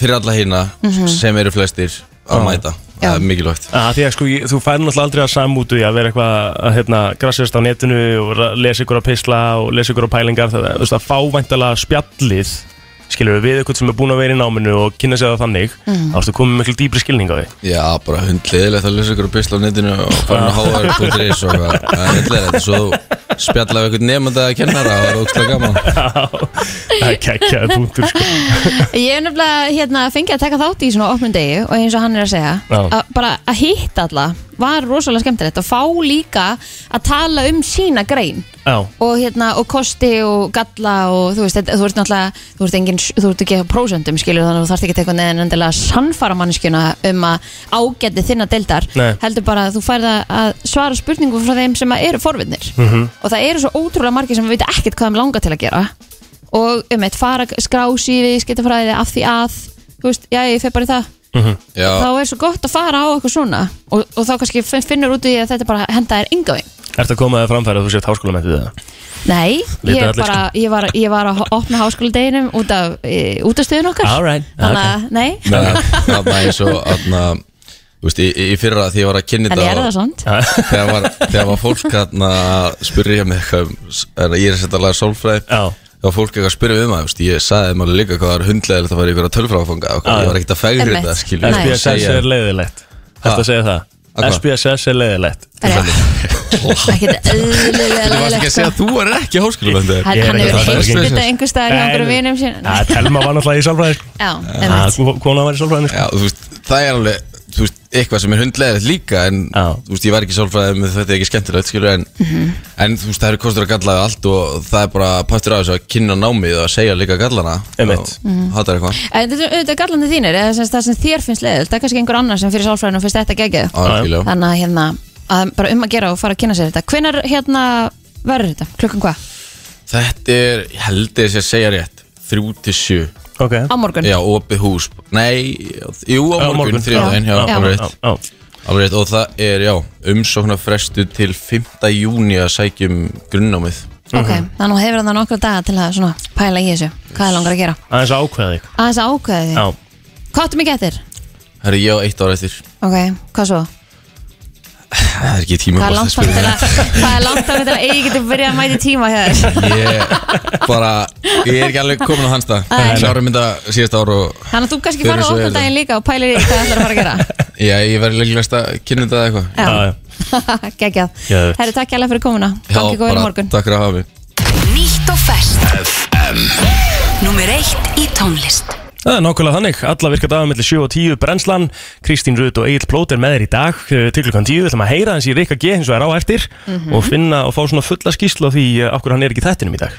fyrir alla hérna sem eru flestir að mæta það er mikilvægt. Já, því að sko, ég- þú fær náttúrulega aldrei að samútu í að vera eitthvað að hérna, grassast á netinu og ra- lesa ykkur á pisla og lesa ykkur á pælingar. Það, þú veist, að fá væntalega spjallið skilur við við eitthvað sem er búin að vera í náminu og kynna sig það þannig þá ertu komið miklu dýpri skilning á því. Já, bara hundleðilegt að lesa ykkur á pisla á netinu og fara inn á hr.is og eitthvað. Það er hundleðilegt, svo þú spjalla við ykkur nefnda að kennara og *laughs* það er ógstlega gaman það er kekkjaði punktur sko. Ég er nefnilega hérna, fengið að taka þátt í svona opnum degi og eins og hann er að segja að bara að hitta alla var rosalega skemmtilegt og fá líka að tala um sína grein og hérna og kosti og galla og þú veist, þú ert náttúrulega þú ert, engin, þú ert ekki á prósentum skilur þannig að þú þarft ekki eitthvað neðan endilega að sannfara manneskjuna um að ágæti þinna deildar Nei. heldur bara að þú færð að- að svara spurningum frá þeim sem að eru forvinnir Mhm. og það eru svo ótrúlega margir sem veit ekkert hvað þeim langar til að gera. Og um eitt fara skrási í viðskiptafræði af því að þú veist, já ég fer bara í það. Já, þá er svo gott að fara á eitthvað svona. Og, og þá kannski fin- finnur út í að þetta bara henda er ynga veginn. Ertu að koma að þú sért háskólamentið það? Nei, ég, bara, ég, var, ég var að opna háskóladeginum út af e, útastöðun okkar. Alright, Þannig að, nei, það er eins og þú veist, í, í fyrra því ég var að kynna en ég er þetta það svont þegar var, þegar var fólk spurði ég mig eitthvað um- er, ég er að setja að laga sólfræði. Já, þá var fólk eitthvað að spyrja við maður, veist, ég sagði þeim alveg líka hvað það er hundlegilegt að fara í ykkur að tölfráfanga ég var ekkert að fægri þetta. SPSS er leiðilegt. Ertu að segja það? Að? SPSS er leiðilegt. *laughs* Þú varst ekki að segja að þú er ekki háskólamöndi Hann er hefur það, heyrst það er þetta einhver staðar hjá nei. vinum sín Telma var náttúrulega í sálfræði sko. Já, Já, einmitt kona var í sálfræðinu sko. Það er alveg þú veist, eitthvað sem er hundlegilegt líka en Já. þú veist, ég væri ekki sálfræðið með þetta er ekki skemmtilegt, skilur, en, mhm. en þú veist, það eru kostur að galla og allt og það er bara partur af þessu að kynna námið og að segja líka gallana Einmitt. og hattar eitthvað En þetta er auðvitað gallandi þínir, eða sem, sagt það sem þér finnst leiðilt, það er kannski einhver annar sem fyrir sálfræðinu og finnst þetta geggjað. Já, algjörlega. Þannig að hérna, að bara um að gera og fara að kynna sér þetta. Hvenær hérna verður þetta? Klukkan hvað? Þetta er, ég held ég sé að segja rétt 3 til 7 okay. á morgun Já, opið hús Nei, jú, á morgun, morgun. þrjóðin og það er, já, umsóknarfrestu til 5. júni að sækjum grunnámið Ok, mm -hmm. þannig hefur það nokkru daga til að svona, pæla í þessu, hvað er langar að gera Það er þess að ákveða þig Það er þess að ákveða þig Hvað áttu mikið eftir? Það er ég á eitt ára eftir Ok, hvað svo? Það er ekki tíma Hvað er langt þannig til að er langt þannig til að mæti tíma hjá þér? Ég bara, ég er ekki alveg komin á hans stað. Nei. Klárum mynda síðast ár og Þannig að þú kannski fara á opnum daginn líka og pælir í hvað það ætlar að fara að gera. *laughs* Já, ég verði leiklegast að kynna þetta eða eitthvað. Já, Já, já. *laughs* geggjað. Geðveikt. Herri, takk hjá fyrir komuna. Gangi góður í morgun. takk fyrir að hafa mig. Nýtt og ferskt. Númer eitt í tónlist Það er nákvæmlega þannig, alla virka dagar mellir 7 og 10 brennslan, Kristín Rut og Egil Plóter með þér í dag eh, til klukkan 10 við ætlum að heyra hans í Rikka G eins og er á eftir og finna og fá svona fulla skýslu á því eh, af hverju hann er ekki í þættinum í dag.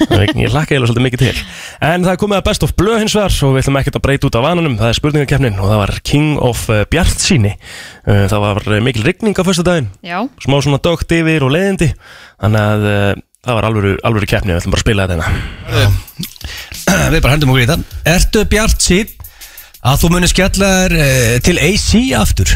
Þannig að ég hlakka eiginlega svolítið mikið til. En það er komið að best of blöð hins vegar og við ætlum ekkert að breyta út af vananum. Það er spurningakeppnin og það var King of uh, Bjartsýni. Uh, það var mikil rigning á fyrsta daginn Það var alvöru, alvöru keppni við ætlum bara að spila þetta hérna. Við bara hendum okkur í þetta Ertu bjart sín að þú munir skella þér eh, til AC aftur?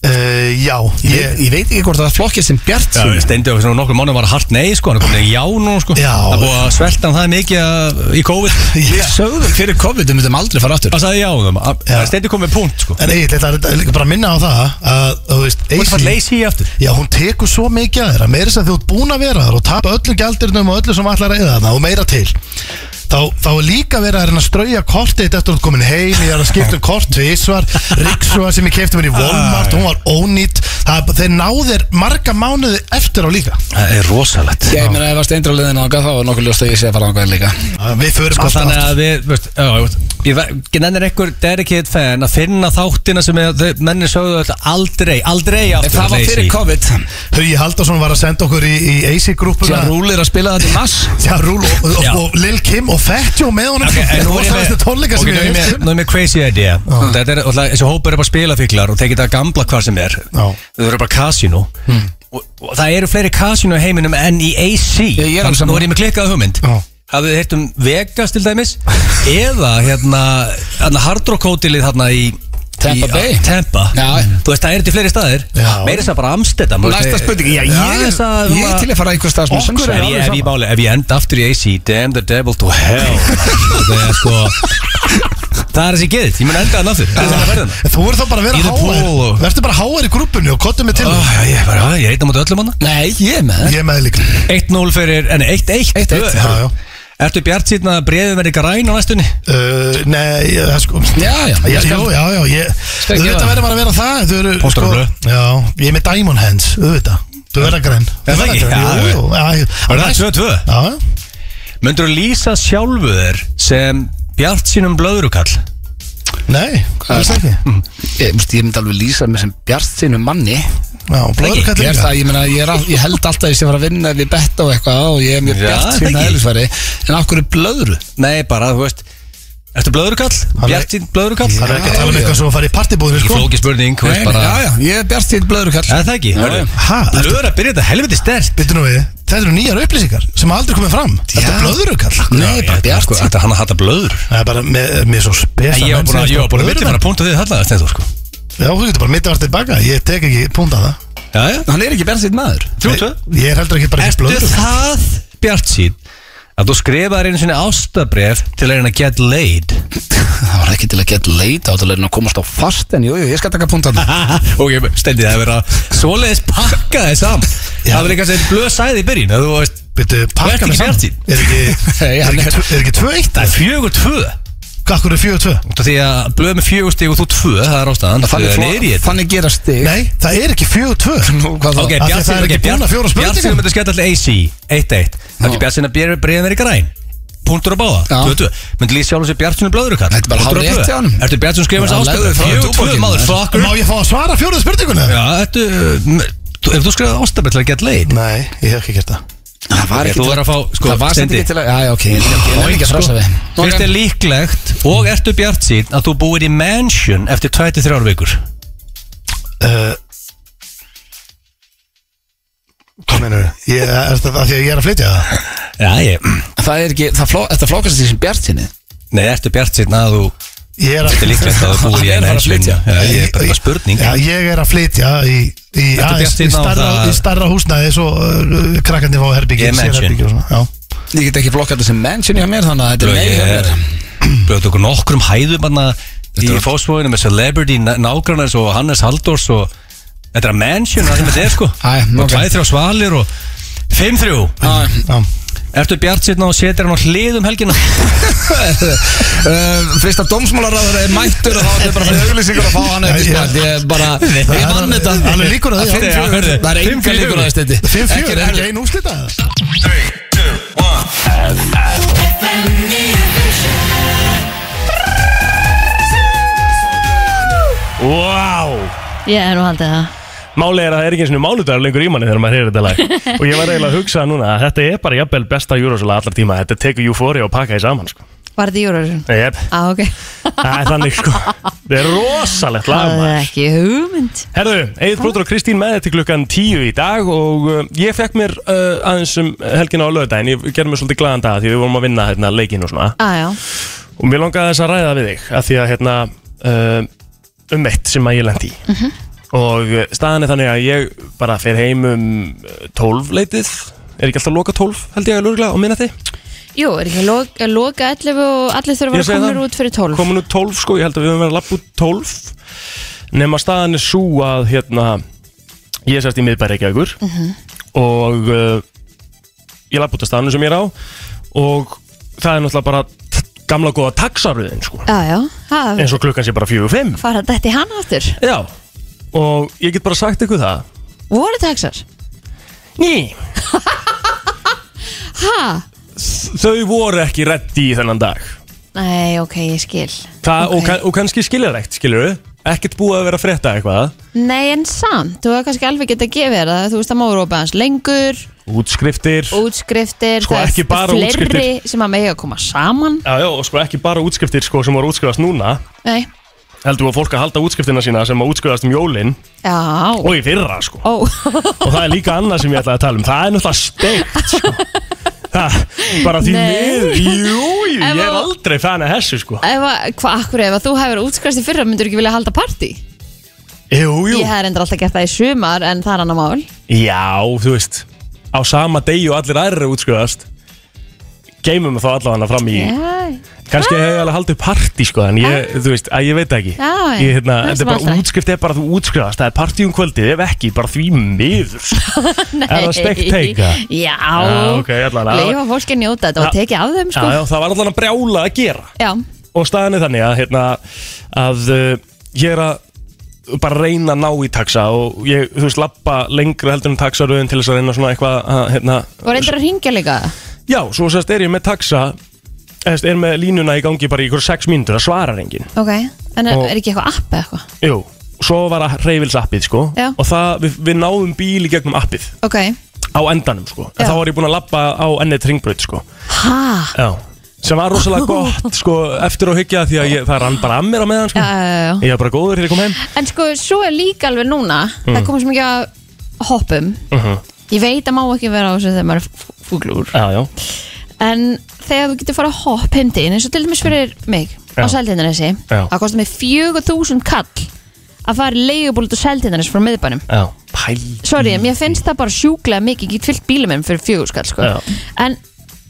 Uh, já, Ég, ég, ég veit ekki hvort það flokkið sem bjart Já, steindi okkur svona nokkur mánu var hart nei sko, hann komin í já nú sko. Já. Það búið að svelta hann það mikið að- í COVID. *laughs* Við sögðum fyrir COVID, við myndum aldrei fara aftur. Það sagði já um Já. steindi komið punkt sko. En Egil, þetta er líka bara að minna á það að, þú veist, AC bara leysi í aftur. Já, hún tekur svo mikið að þeirra meira sem þú ert búin að vera þar og tapa öllum gældirinnum og öllu sem ætlar að eða þarna og meira til þá, þá er líka verið að reyna að strauja kortið eftir að ert komin heim, ég er að skipta um kort tvísvar, Ríksua sem ég kefti mér í Walmart, hún var ónýtt. Það, þeir náðir marga mánuði eftir á líka. Það er rosalegt. Ég meina ef það steindur á liðinu ángað þá er nokkuð ljóst að ég sé að fara ángað líka. Við förum Sko alltaf þannig aftur. að við, veist, já, ég ég nennir einhver dedicated fan að finna þáttina sem er, þau- menni sögðu þetta aldrei, aldrei aftur. Það var fyrir COVID. Hugi Haldarsson var að senda okkur í, í AC-grúpuna Sér rúlir að spila þetta í mass Já, Rúl og, og, og Lil Kim og Fettjó með honum Ok, en nú er ég með- tónleika ok, sem nú er ég ég með- Nú er mér crazy idea. Þetta er, alltaf, þessi hópur er bara spilafíklar og tekið það gamla hvað sem er. Já. Þau eru bara casino og, og það eru fleiri casino í heiminum enn í AC Ég- ég er alveg Þannig sammála. Nú er ég með klikkað hugmynd. Já. Hafið þið heyrt um Vegas til dæmis? *laughs* Eða hérna, hérna Hard Rock hótelið hérna í Tampa Bay. Tampa? Já. Þú veist það er til fleiri staðir. Þess að bara Amsterdam eh, spurning, já, ég, að- er, ég til að fara einhver stað sem Okkur er Ef ég, alveg ef, ég sama. máli, ef ég enda aftur í AC Damn the devil to hell. *laughs* Það er sko Það er þessi geðið, ég mun enda hann aftur. Það verðin Þú verður þá bara að vera háar og- Verður bara háar í grúpunni og kottum mig til Ég er bara, já, ég eitt á móti öllum hann Nei, ég er með það. Ég með líka. 1-0 fyrir, en 1-1 1-1, Tvö. Já, já Ertu bjart síðan að breiðin verði græn á næstunni? Uh, nei, það sko Já, já, Já, já, já, já ég, Þú veit að verður bara að vera það eru, sko. Já, ég er með diamond hands, auðvitað Þú verður græn Er það ekki? Já, Jú, jú, já ég- Var það 2-2? Já, já Möndur þú lýsa sjálfu þér sem bjart sínum blöðrukall? Nei, alls ekki. Ég, múst, ég myndi alveg lýsa mig sem bjart sinu manni. Já, blöður Ég, kallir er ég, meina, ég, er all, ég held alltaf að ég sé að fara að vinna við betta og eitthvað og ég er mjög Já, bjart það sína ekki. eðlisfæri en af hverju blöðru? Nei, bara, þú veist Ertu blöðrukall? Hann er- Bjart sín blöðrukall? Það er ekki að tala um eitthvað sem að fara í partibúðinu, sko. flóki spurning, Nei, bara Já, já, ég er bjart sín blöðru kall Er það ekki? Blöður að byrja þetta helviti stert Byttu nú við, þetta eru nýjar upplýsingar sem aldrei komið fram. Þetta er blöðurukall Nei, bara bjart sín Þetta er hann að hata blöður. Það er bara með, með svo spesa Ég var búin sem að, fara að punta þarna Steindur sko. Já, þú getur bara mitt að þú skrifaði einu sinni ástabref til að reyna að get laid. *laughs* Það var ekki til að get laid þá til að reyna að komast á fast en jújú, jú, ég skal taka punktan *laughs* og ég stendi það að vera svoleiðis pakka þið saman. Það var líka sem blöð sæði í byrjun að þú veist, pakka þið saman. er ekki *laughs* 2-1 það er 4-2 Akkur er 4-2 Því að blöð með 4 stíg og þú 2 Það er ástæðan. Þannig, fló, þannig gera stíg Nei, það er ekki 4-2 Ok, Bjartsson Bjartsson myndi skæta allir AC 1-1 Það er ekki Bjartsson að breyða þeirri græn. Puntur að báða 2-2 Myndi líst sjálf og sé Bjartsson er blöður okkar Þetta er bara hálf rétt hjá hann Ertu Bjartsson skrifast ástöðu 4-2 maður fucker Má ég fá að svara fjóruð spurningunni? Já, ertu Ef þú skrifaði ástafell að geta leið? Nei, ég hef ekki gert það. Það var ekki þú til að fá, sko, Það var sem ekki til að Já, já, ok, ég er ekki- að frasa við Fyrst er líklegt og ertu Bjartsinn að þú búir í mansion eftir 23 vikur? Uh, Hvað mennur ég, Er þetta af því að ég er að flytja það? Já, ég Það er ekki, það fló, þetta flókast því sem bjart sinni Nei, ertu Bjartsinn að þú Þetta er að líklegt að þú í er að að mansion flytja. Já, ég er bara spurning. Já, ég er að flytja í, í, í, starra, það- í starra húsnæði svo uh, krakkandi fá herbyggi Ég mansion. og svona, já. Ég get ekki flokkað þetta sem mansion hjá mér Þannig að þetta er meira hjá mér. *clears throat* Blöðu okkur nokkrum hæðum í fósfóinu með celebrity nágrannars og Hannes Halldórs og þetta er að mansion það sem þetta er sko. Æ, og ok. 2-3 svalir og 5-3 Já, Já. Ertu bjart sérna og setur hann á hlið um helgina? *laughs* Uh, Fyrst að dómsmálaráður er mættur og þá er bara fyrir auglýsingur að fá hann Já, spænt Ég er bara, Það ég er vann þetta. alveg líkur að því, Fimm já. Það er enga líkur að þetta 5-4, Ekki er er ekki einu úrslita? Wow Ég er nú haldið það Málið er að það er ekki eins og mánudagur lengur í manni þegar maður heyrir þetta lag. *laughs* Og ég var eiginlega að hugsa núna að þetta er bara jafnvel besta júrósala allar tíma. Þetta tekur Euphoria og pakka því saman sko. Var þetta Júrarun? Jep, Á, ok. Það er þannig sko. Það er rosalegt lag Það er maður. ekki hugmynd. Herðu, Egil Blóður og Kristín með þetta klukkan tíu í dag og uh, ég fekk mér uh, aðeins um helgina á lögdægin, ég gerði mér svolítið glaðan dag því við vorum að vinna hérna, leikin og svona. Á, já. Og mér langaði þess að ræða við þig að því að hérna uh, um eitt sem að ég lendi í Og uh, staðan er þannig að ég bara fer heim um uh, 12 leitið. Er ekki alltaf loka 12 held ég að lúrgla á minnati Jú, er ekki að loka, að loka 11 og allir þurfa að vera það. út fyrir 12 Komin út 12 sko, ég held að við höfum verið að lappa út 12 Nefn að staðan er svo að hérna Ég er sérst í miðbæri ekki aukur Og uh, Ég lappa út af staðanu sem ég er á. Og það er náttúrulega bara Gamla góða taxaröðin sko. Já, já, það Eins og klukkan sé bara 4-5 fara þetta í hann aftur? Já Og ég get bara sagt ykkur það. Voru Texas? Ný. *laughs* Ha? Þau voru ekki reddi í þennan dag. Nei, ok, ég skil. Það, Ok. og, kann- og kannski skiljarægt, skilur við Ekkert búið að vera að frétta eitthvað. Nei, en samt, þú hefur kannski alveg getað gefið þér það. Þú veist að máður opið hans lengur. Útskriftir. Útskriftir Sko, það ekki bara fleiri útskriftir. sem að mega að koma saman. Já, já, og sko ekki bara útskriftir sko, sem voru að útskrifast núna. Nei, heldur að fólk að halda útskriftina sína sem að útskrifast um jólin? Já. Og í fyrra sko. Ó, og það er líka annað sem ég ætlaði að tala um. Það er náttúrulega steikt sko. Það, bara því Nei. miður. Jú, jú, Ef ég er að- aldrei fan af þessu sko. Ef að, hvað, akkur ef að þú hefur útskrifast í fyrra myndur ekki vilja halda partí? jú, jú, Ég hef endur alltaf gert það í sumar en það er annar mál. Já, þú veist á sama degi og allir aðrir eru útskrifast geymum við þá allavega fram í Já, kannski hef ég alveg haldið partí sko en ég, þú veist, að ég veit það ekki Já, já. ég, hérna, Það þetta er bara útskrift er bara þú útskrifast það er partí um kvöldið, ef ekki, bara því miður sko. *laughs* er það steikt teika? Já, Já. Leifa fólki njóta þetta og Já. tekið af þeim Já, sko já, það var allavega brjála að gera Já, og staðan er þannig að, hérna, að uh, ég er að bara reyna að ná í taxa og ég, þú veist, lappa lengra heldur en taxaröðin til þess að reyna svona eitthvað að, hérna, og reyndir að ringja líka já, svo sérst er ég með taxa eða er með línuna í gangi bara í ykkur 6 mínútur að svara reyngin Ok, en er, Og- er ekki eitthvað app eða eitthvað? Jú, svo var að reyfils appið sko Já. og það, við, við náðum bíl í gegnum appið. Ok, á endanum sko. En Já. þá var ég búinn að lappa á ennið tringbraut sko. Ha, Já, sem var rosalega *laughs* gott sko eftir að hyggja því að ég, það rann bara að mér á meðan sko. Já, já, já Ég var bara góður þegar ég kom heim. En sko, svo er líka alveg núna Það komið svo mikið að hoppum. Uh Ég veit að má ekki vera á þessu þegar maður er fúglúr Já, já, En þegar þú getur fara að hopp heimdinn eins og til dæmis fyrir mig Já. á Seldindanesi Já. Það kostar mig 4000 kall að fara í leigubúlut á Seldindanes frá miðbænum Sorry, mér finnst það bara sjúklega mikið Ég get fyllt bílum minn fyrir fjögur skall sko. En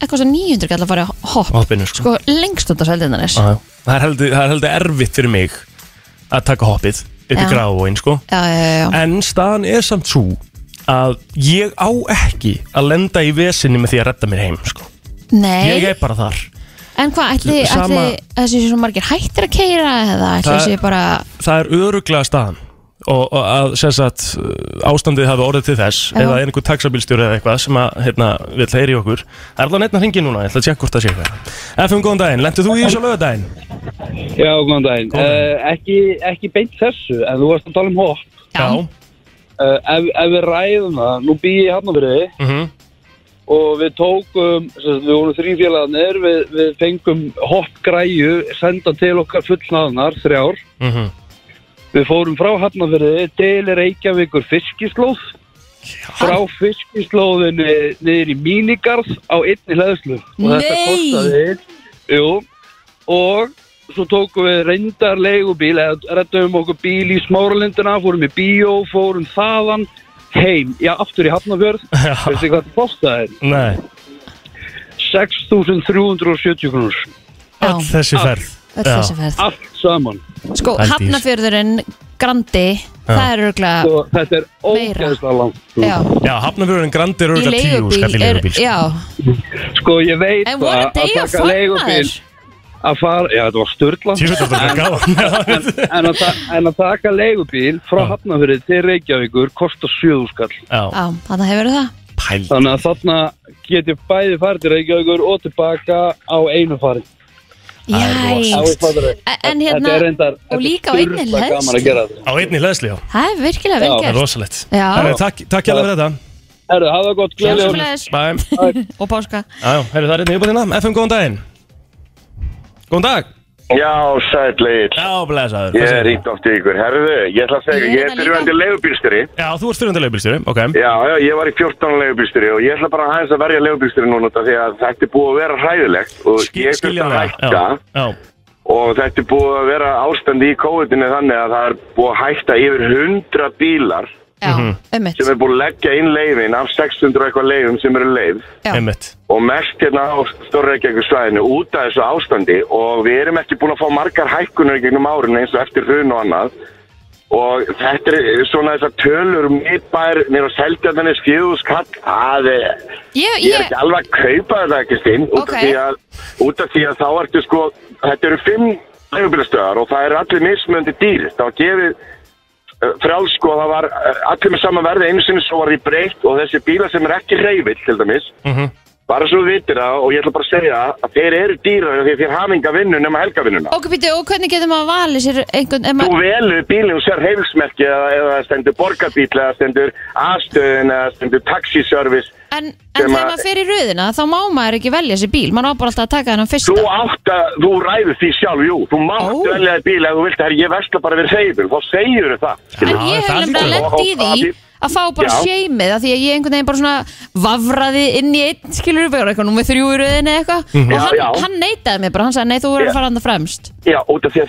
það kostar 900 kall að fara í hopp Hoppinu sko, Sko, lengst út á já. Það er heldur, það er heldur erfitt fyrir mig að taka hoppið upp í gráin sko Já, já, já, já. En staðan er samt svo að ég á ekki að lenda í vesinni með því að redda mér heim sko Nei, Ég er bara þar en hvað, ætli, Sama- ætli þessi svo margir hættir að keira eða ætli Það- þessi bara það er öruglega staðan og, og að sem sagt uh, ástandið hafi orðið til þess Já. eða einhver taxabílstjóri eða eitthvað sem að hérna, vil heyri okkur það er alveg neitt að hringi núna, ég ætla að tjekka hvort það sé eitthvað FM, góðan daginn, lendur þú í þessu lögadaginn? Já, góðan daginn. Góðan daginn. Uh, ekki, ekki beint þessu, en þú varst að tala um hopp. Já. Uh, ef, ef við ræðum það, nú bý ég hann fyrir Mm -hmm. og við tókum, sagt, við vorum þrý félagarnir, við, við fengum hoppgræju, senda til okkar fullnaðnar, þrjár. Mm -hmm. Við fórum frá Hafnafyrði til Reykjavíkur fiskislóð, frá fiskislóðinni niður í mínigarð á einni hlæðslu. Og þetta Nei! kostaði, jú, og svo tókum við reyndar leigubíl, eða rettum okkur bíl í smáralindina, fórum í bíó, fórum þaðan heim, já, aftur í Hafnafjörð, *laughs* veistu hvað þetta kostaði? Nei, 6.370 krónur, öll þessi ferð öll þessi ferð allt saman. Sko, þessu. Hafnafjörðurinn, Grandi Það er örgulega Og þetta er Meira. ógeðslega langt. sko. Já, Já, hafnafjörðin Grandi er í öruglega tíu skall í leigubíl er, leigubíl sko. Já, Sko, ég veit en það voru að að taka fann leigubíl maður að fara, já þetta var störla er en, að ta- en að taka leigubíl frá Já. Hafnafjörði til Reykjavíkur kostar 7 skall. Já, Já, þannig hefur það. Pæl þannig að þarna get ég bæði farið til Reykjavíkur og tilbaka á einu fari Jæs En hérna, þetta er reyndar og líka á einni þetta. Á einni hlæðsli, já, það er virkilega vel það er gert. rosalegt. Já. Herru, Takk, takk hjá fyrir þetta. Herru, hafa það gott. Bæ Og páska. Já, já, herru, það er einnig upp á þína FM, góðan daginn Góðan dag. Já, sæll Egil. Já, blæsaður Ég er hýtt átt í ykkur. Herðu, ég ætla að segja, Ég er þetta byrjandi leigubílstjóri. Já, þú ert styrjandi leigubílstjóri, ok. Já, já, ég var í 14 leigubílstjóri og ég ætla bara aðeins að verja leigubílstjóri núna því að þetta er búið að vera hræðilegt og Skil- ég þurfti að skiljanlega, hætta. Já, já, og þetta er búið að vera ástandi í COVID-19 þannig að það er búið að hætta yfir 100 bílar Já, einmitt. Sem er búið að leggja inn leifin af 600 og eitthvað leifum sem eru leif Já. Einmitt. Og mest hérna á Stórreikjavík svæðinu út af þessu ástandi og við erum ekki búin að fá margar hækkunir í gegnum árinu eins og eftir hrun og annað. Og þetta er svona þessar tölur mittbær mér á seldjarnanis fjöðuskall að Ég, ég er ekki alveg að kaupa þetta ekki stinn út, Ok. af því að, út af því að þá ertu sko þetta eru fimm leifubílastöðar og það eru allir mismöndi dýr. Var gefið uh, frjáls sko það var uh, allir með sama verði einu sinni svo var því breytt og þessi bílar sem er ekki reyfill til dæmis bara svo þú vitir það og ég ætla bara að segja að þeir eru dýrar því að þeir hafa enga vinnu nema helgavinnuna. Ok, býttu, og hvernig getur maður valið sér einhvern, ef Þú maður, velur bílinn og sér heifilsmerki eða, eða stendur borgarbíl eða stendur aðstöðin eða stendur taxiservice en, en þegar að- maður fer í röðina þá má maður ekki velja sér bíl, maður á bara alltaf að taka þennan fyrsta Þú átt að, þú ræður því sjálf, jú, þú mátt Ó. velja þér bíl ef þú vilt, herri, ég versla bara við reyfil, þá segir þau það. En ég hef nefnilega lent í og- og- því að fá bara Já. sjeimið að því að ég einhvern veginn bara svona vafraði inn í einn skilur upp eitthvað númer þrjú í röðinni eitthvað og Mhm. Já, hann, já. hann neitaði mér bara, hann sagði nei þú verður Já. að fara hann fremst Já, út af því að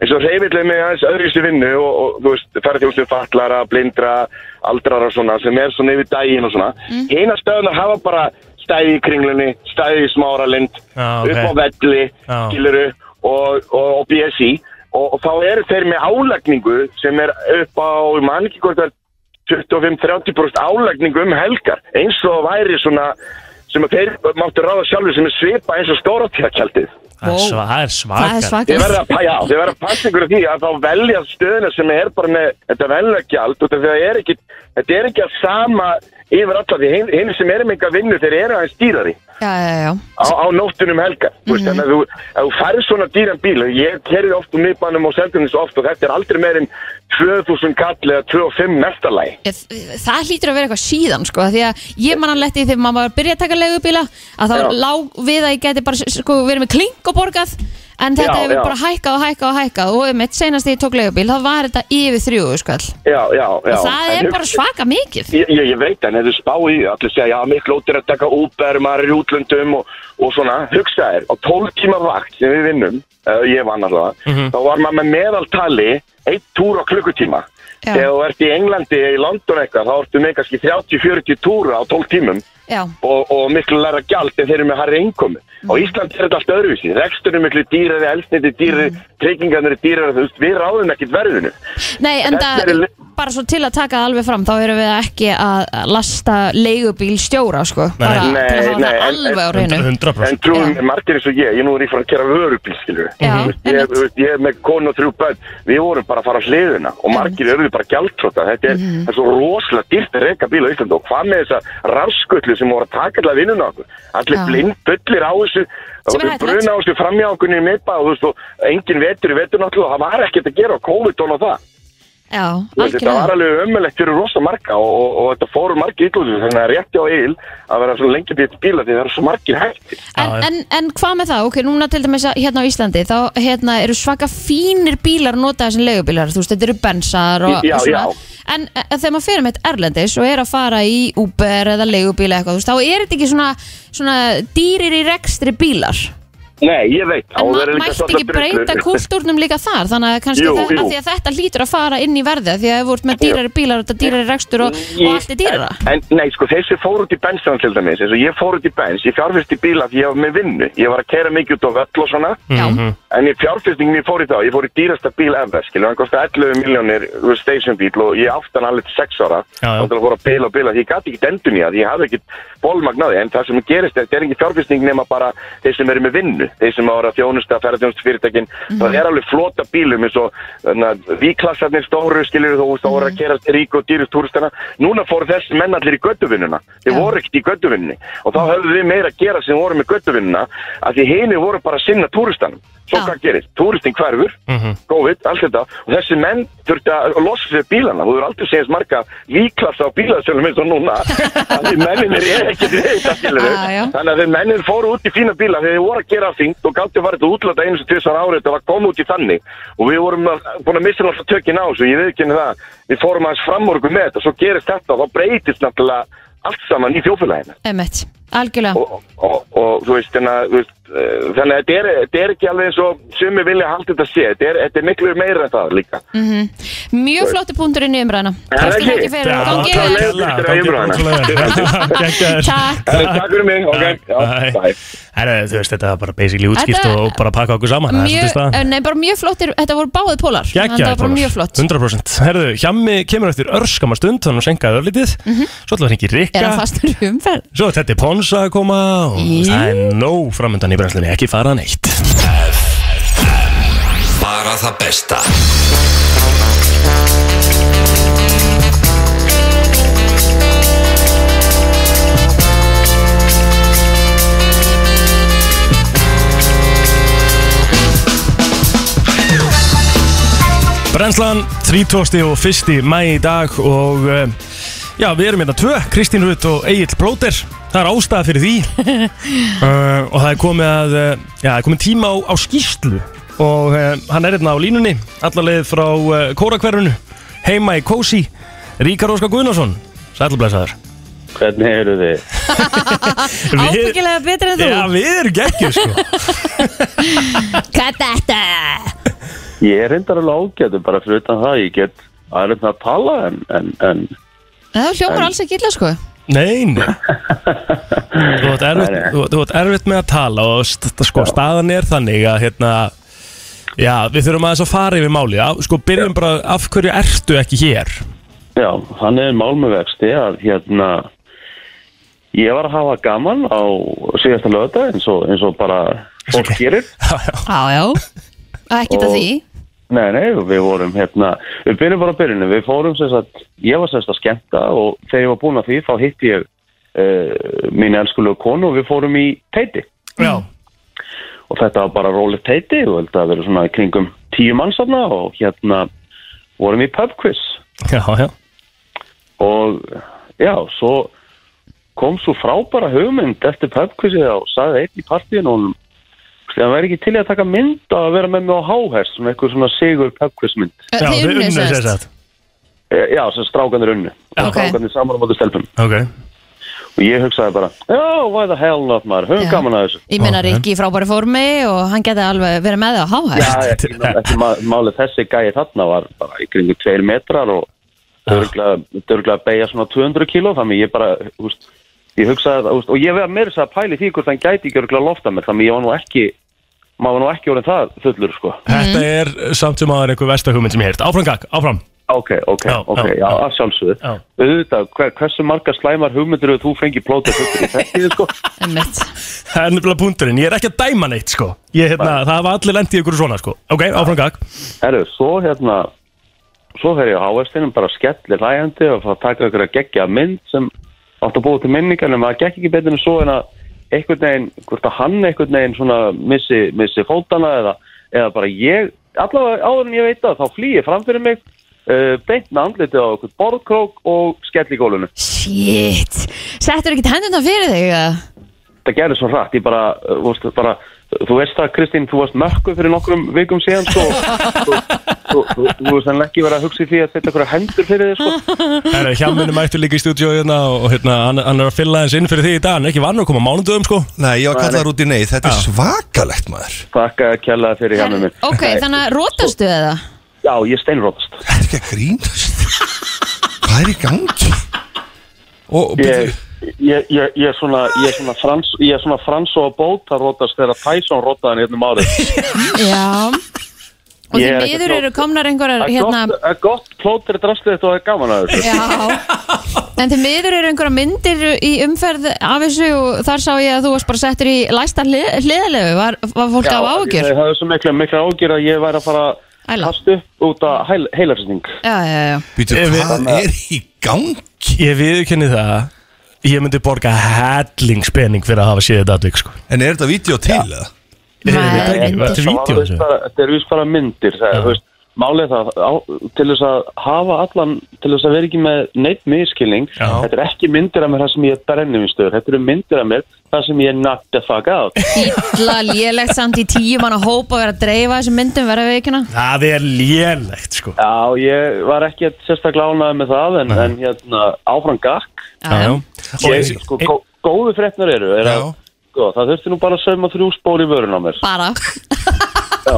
eins og reyfill er með aðeins öðruvísi vinnu og, og þú veist, ferðjóðsum fallara, blindra, aldrara og svona, sem er svona yfir daginn og svona. Mm. Hina stöðunar hafa bara stæði í kringlunni, stæði í smáralind, Já, ok. upp á velli, Já. skiluru, og, og, og BSI og, og þá eru þeir með álagningu sem er upp á, ég man ekki hvort það er 25-30% álagningu um helgar eins og væri svona sem að þeir máttu ráða sjálfur sem er svipa eins og stóratíðakjaldið Það er Wow. sva- það er það er svakar. Þið verða að, passa ykkur á því að þá velja stöðuna sem er bara með þetta venlega gjald og er þetta er ekki að sama yfir alla því hinn hin sem er með eitthvað vinnu þeir eru aðeins dýrari já, já, á, á nóttunum helga mm -hmm. þannig að þú, að þú færð svona dýran bíl ég kerði oft um miðbænum og selgjörnins oft og þetta er aldrei meir en 2000 kall eða 25 mestarlægi Ég- það hlýtur að vera eitthvað síðan sko, því að ég man að letti þegar maður byrja að taka leigubíla að þá lág við að ég geti bara sko, verið með klink og borgað en þetta Já, hefur já. bara hækkað og hækkað og hækkað og mitt senast þegar ég tók leigubíl þá var þetta yfir þrjú sko. já, já, já. og það En er bara hugsa- svaka mikið Ég, ég, ég veit en hefur spáð í því, allir segja já miklu ótir að taka Uber, maður er í útlöndum og, og svona, hugsa þér, á 12 tíma vakt sem við vinnum, uh, ég vann alltaf þá var maður með meðaltali eitt túr á klukkutíma Já. þegar þú ert í Englandi, í London eitthvað þá ertu með kannski 30-40 túra á 12 tímum og, og miklu læra gjald en þeir eru með harri innkomi á Íslandi er þetta allt öðruvísi. Rekstur er miklu dýrari, eldsniti dýrari tryggingarnir er dýrari, þú veist, við ráðum ekkert verðinu. Nei en Þetta það er bara svo til að taka alveg fram þá erum við ekki að lasta leigubíl stjóra sko, bara Nei, til að hafa nei, það en- alveg á reynu 100% En trúum margir eins og ég, ég nú er í frá að kera vörubíl, skilur Já, ég, ég, einmitt. þú veist, ég er með konu og þrjú bönn Við vorum bara að fara á hliðina og margir eru bara Þetta er, Mhm. það er svo rosalega dýrt að reyka bíl á Íslandi og hvað með þessa rafskullu sem voru að taka allar vinnuna okkur. Allir Já. blind, bullir á þessu. Og bruna á þessu framjá okkur í miðba og og engin vetur í vetur náttúrulega og það var ekkert að gera á COVID og það já, veist, Þetta var algjörlega alveg ömulegt fyrir rosa marga og, og, og þetta fóru margir ítluðu þannig að rétti á eil að vera svo lengi býtt bíla því það eru svo margir hættir. En, en, en hvað með það, ok, núna til dæmis að- hérna á Íslandi, þá hérna, eru svaka fínir bílar að nota þessum leigubílar, þú veist, þetta eru bensar og, Já, og svona, já. en e, þegar maður fyrir með eitt erlendis og er að fara í Uber eða leigubíla eitthvað, þú veist, þá er þetta ekki svona, svona dýrir í rekstri bílar, Nei, ég veit en og það ma eru líka mætti ekki breyta *laughs* kúltúrnum líka þar, þannig að kannski Jú, þetta, jú. að því að þetta lítur að fara inn í verðið, því að ef þú ert með dýrari bílar og þetta dýrari rekstur og, og allt er dýrara. En, en nei, sko, þeir sem fór út í bensan til dæmis eins og ég fór út í bens, ég fjárfyrst í bíla því ég var með vinnu, ég var að kera mikið út á völl og svona. Já, En í fjárfyrstingin ég fór í þá, ég fór í dýrasta bíl ever, skilur, hann kosti 11 miljónir station bíl og ég átti hann alveg til 6 ára. Já, já. þá til að fóra að bila og bila, því ég gæti ekki endun í það, því ég hafði ekki bólmagnaði, en það sem gerist er, þetta er ekki fjárfyrsting nema bara þeir sem eru með vinnu, þeir sem ára þjónusta, ferðarþjónustu fyrirtækin, það er alveg flota bílum eins og víklassarnir stóru, skilur, þú veist, voru að kera rík og dýrust túristana, núna fóru þessi menn allir í göttuvinnuna, þeir Já. voru ekkert í göttuvinnunni og þá höfðu við meira að gera sem voru með göttuvinnuna, að því hini voru bara að sinna túristanum Svo hvað gerist? Túristin hverfur, COVID, allt þetta og þessi menn þurfti að losa sér bílana. Þú verður aldrei segjast marga líklassa á bílasölum eins og núna. *laughs* Því menninir er ekki því þetta skilur Já, já. þannig að þeir menninir fóru út í fína bíla þegar þeir voru að gera fínt og gáttu farið að útlata einu sem tvisar árið þetta var komið út í þannig. Og við vorum að, búin að missa náttúrulega tökin á þessu. Ég veit ekki henni það, við fórum aðeins framorgu með þetta. Svo gerist þetta. Og þá breytist náttúrulega allt saman í þjófélaginu emmett. algjörlega. Og, og, og þú veist, þannig að þú veist, eh, þannig að þetta er, þetta er ekki alveg eins og sumi vilja halda þetta sé, þetta er, þetta er miklu meira en það líka. Mhm. Mjög flotti punkturinn í ekki? ekki? fyrir er. Takk *laughs* Takk fyrir mig, þú veist, þetta var bara basically útskipt Þetta- og, bara pakka okkur saman. Er eh, nei, bara mjög flottir, þetta voru báðið pólar. Það var mjög flott. 100% Herðu, hjammi kemur eftir örskama stund Þannig að senkaði örlítið. Svo ætlaði Mhm. Er Rikka. Það fastur í umferð? Svo er þetta Ponsa að koma það er nóg framöndan í brennslunni Ekki fara neitt Bara það besta Brennslan, 30. og 1. mæ í dag Og uh, já, við erum hérna tvö Kristín Rutt og Egil Plóter Það er ástæða fyrir því. *laughs* Uh, Og það er komið að uh, Já, það er komið tíma á, á skýslu Og uh, hann er hérna á línunni Allarleið frá uh, kórakverfinu Heima í Kósi Ríkar Óskar Guðnason. Sælublesaður Hvernig eru þið? *laughs* Ábyggilega betur en þú. Já, við erum geggjur sko. *laughs* Hvað er þetta? Ég er reyndar alveg ágætur bara fyrir utan það ég get aðeins að tala en, en, en Það hljómar alls ekki illa sko Nei, nei. *laughs* Þú ert erfitt, þú, þú ert erfitt með að tala og st sko, staðan er þannig að hérna, já, við þurfum aðeins að fara yfir málið. Á- sko, byrjum bara, af hverju ertu ekki hér? já, hann er málmuvexti að hérna ég var að hafa gaman á síðasta lögða eins og, eins og bara fólk gerir. *laughs* Já, já. Ekkert að Og- því Nei, nei, við vorum hérna, við byrjum bara að byrjunni, við fórum sem sagt, ég var sem sagt að skemmta og þegar ég var búinn að því þá hitti ég uh, mín elskulegu konu og við fórum í teiti. Já. Og þetta var bara rólið teiti og held að vera svona kringum tíu mannsarna og hérna vorum í pub quiz. Já, já. Og já, svo kom svo frábæra hugmynd eftir pub quizið og sagði einn í partíinu og það væri ekki til að taka mynd að vera með mig á háhest, svona eitthvað svona sigur pub quiz mynd. Já, þið unnu sem sagt. sagt? Eh, Já, sem strákanir unnu. Ok. Strákanir saman á móti stelpum. Ok. Og ég hugsaði bara Já, why the hell not maður, höfum Já. gaman að þessu. Ég meina Rikki í frábæri formi og hann geti alveg verið með þig á Já, háhæst *laughs* ekki, málið þessi gæi þarna var bara í kringu tveir metrar og dörglega að beigja svona 200 kíló þannig ég bara, veist ég hugsaði það, þú veist, og ég veið meira þess að pæli því hvort hann gæti ekki örgulega lofta mér þannig ég var nú ekki maður var nú ekki orðin það fullur sko. Þetta er samt sem aður einhver versta hugmynd sem ég heirt Áfram gakk, áfram. Ok, ok, ok, já, að sjálfsögðu. Auðvitað, hver, hversu marga slæmar hugmyndir þú fengið plótið fullur í þetta sko. *laughs* Það er nefnilega punkturinn, ég er ekki að dæma neitt sko. Ég, hérna, Það var allir lendið ykkur svona sko. Ok, áfram gakk Herru, svo hérna svo fer ég á háestinum bara skellir hlæjandi og fara að taka ykkur að gegja mynd sem átt að búa til minningar en maður gekk ekki betur en svo en að einhvern veginn, hvort að hann einhvern veginn svona missi, missi fótana eða, eða bara ég, allavega áður en ég veit það, þá flýi ég fram fyrir mig uh, beint með andlitið á okkur borðkrók og skell í gólunu. Shit Settur ekki hendurna fyrir þig? Það gerði svo hratt, ég bara, uh, veist, bara þú veist það Kristín, þú varst mökku fyrir nokkrum vikum síðan sko, þú, þú, þú, þú veist hann ekki verið að hugsa í því að setja okkur hendur fyrir þig sko. Herra, hjá minni mættu líka í stúdíu hérna og hérna, hann, hann er að fylla hans inn fyrir því í dag. Hann er ekki vann að koma á mánudöfum sko. Nei, ég var Nei, kallar nei. út í nei, þetta er svakalegt maður. Takk að kjalla fyrir hjá mig Ok, þannig að rótastu eða? Já, ég steinrótast. Þetta er ekki að grínast? *laughs* Hvað er í gangi? Og, og ég, ég, ég, ég er svona ég er svona frans, ég er svona frans og bóta rótast þegar Tyson rótaði hann hérna um árið. *laughs* Já. Og því er miður eru komnar einhverjar Það er hérna er gott plótir drastlið þetta og það er gaman að þessu. Já. En því miður eru einhverja myndir í umferð af þessu og þar sá ég að þú varst bara settur í læsta hliðalegu Var, var fólk af áhugjur? ég hafði svo mikla, mikla ágjur að ég væri að fara að upp út heil, heilarsning Já, já, já. Býtu, hvað er í gangi? Ég viðkenni það Ég myndi borga hellingspenning fyrir að hafa séð þetta atvik sko. En er þetta vídeo til eða? Ég veit ekki, Þetta þetta er vídeo. Þetta er vist bara myndir það, Málið er það, á, til þess að hafa allan, til þess að vera ekki með neitt miskilning, þetta er ekki myndir af mér það sem ég er brennivinstöður, þetta eru myndir af mér það sem ég er knocked the fuck out. Ítla lélegt samt í tíu manna hóp að vera að dreifa þessum myndum verða veikina Það er lélegt sko. Já, ég var ekki sérstaklega ánægð með það, en, en hérna, áfram gakk. Já, já. Ég, sko, gó, góðu fréttnar eru er að, sko, það þurfti nú bara að sauma þrjú spór í vörun á mér. Bara. Já.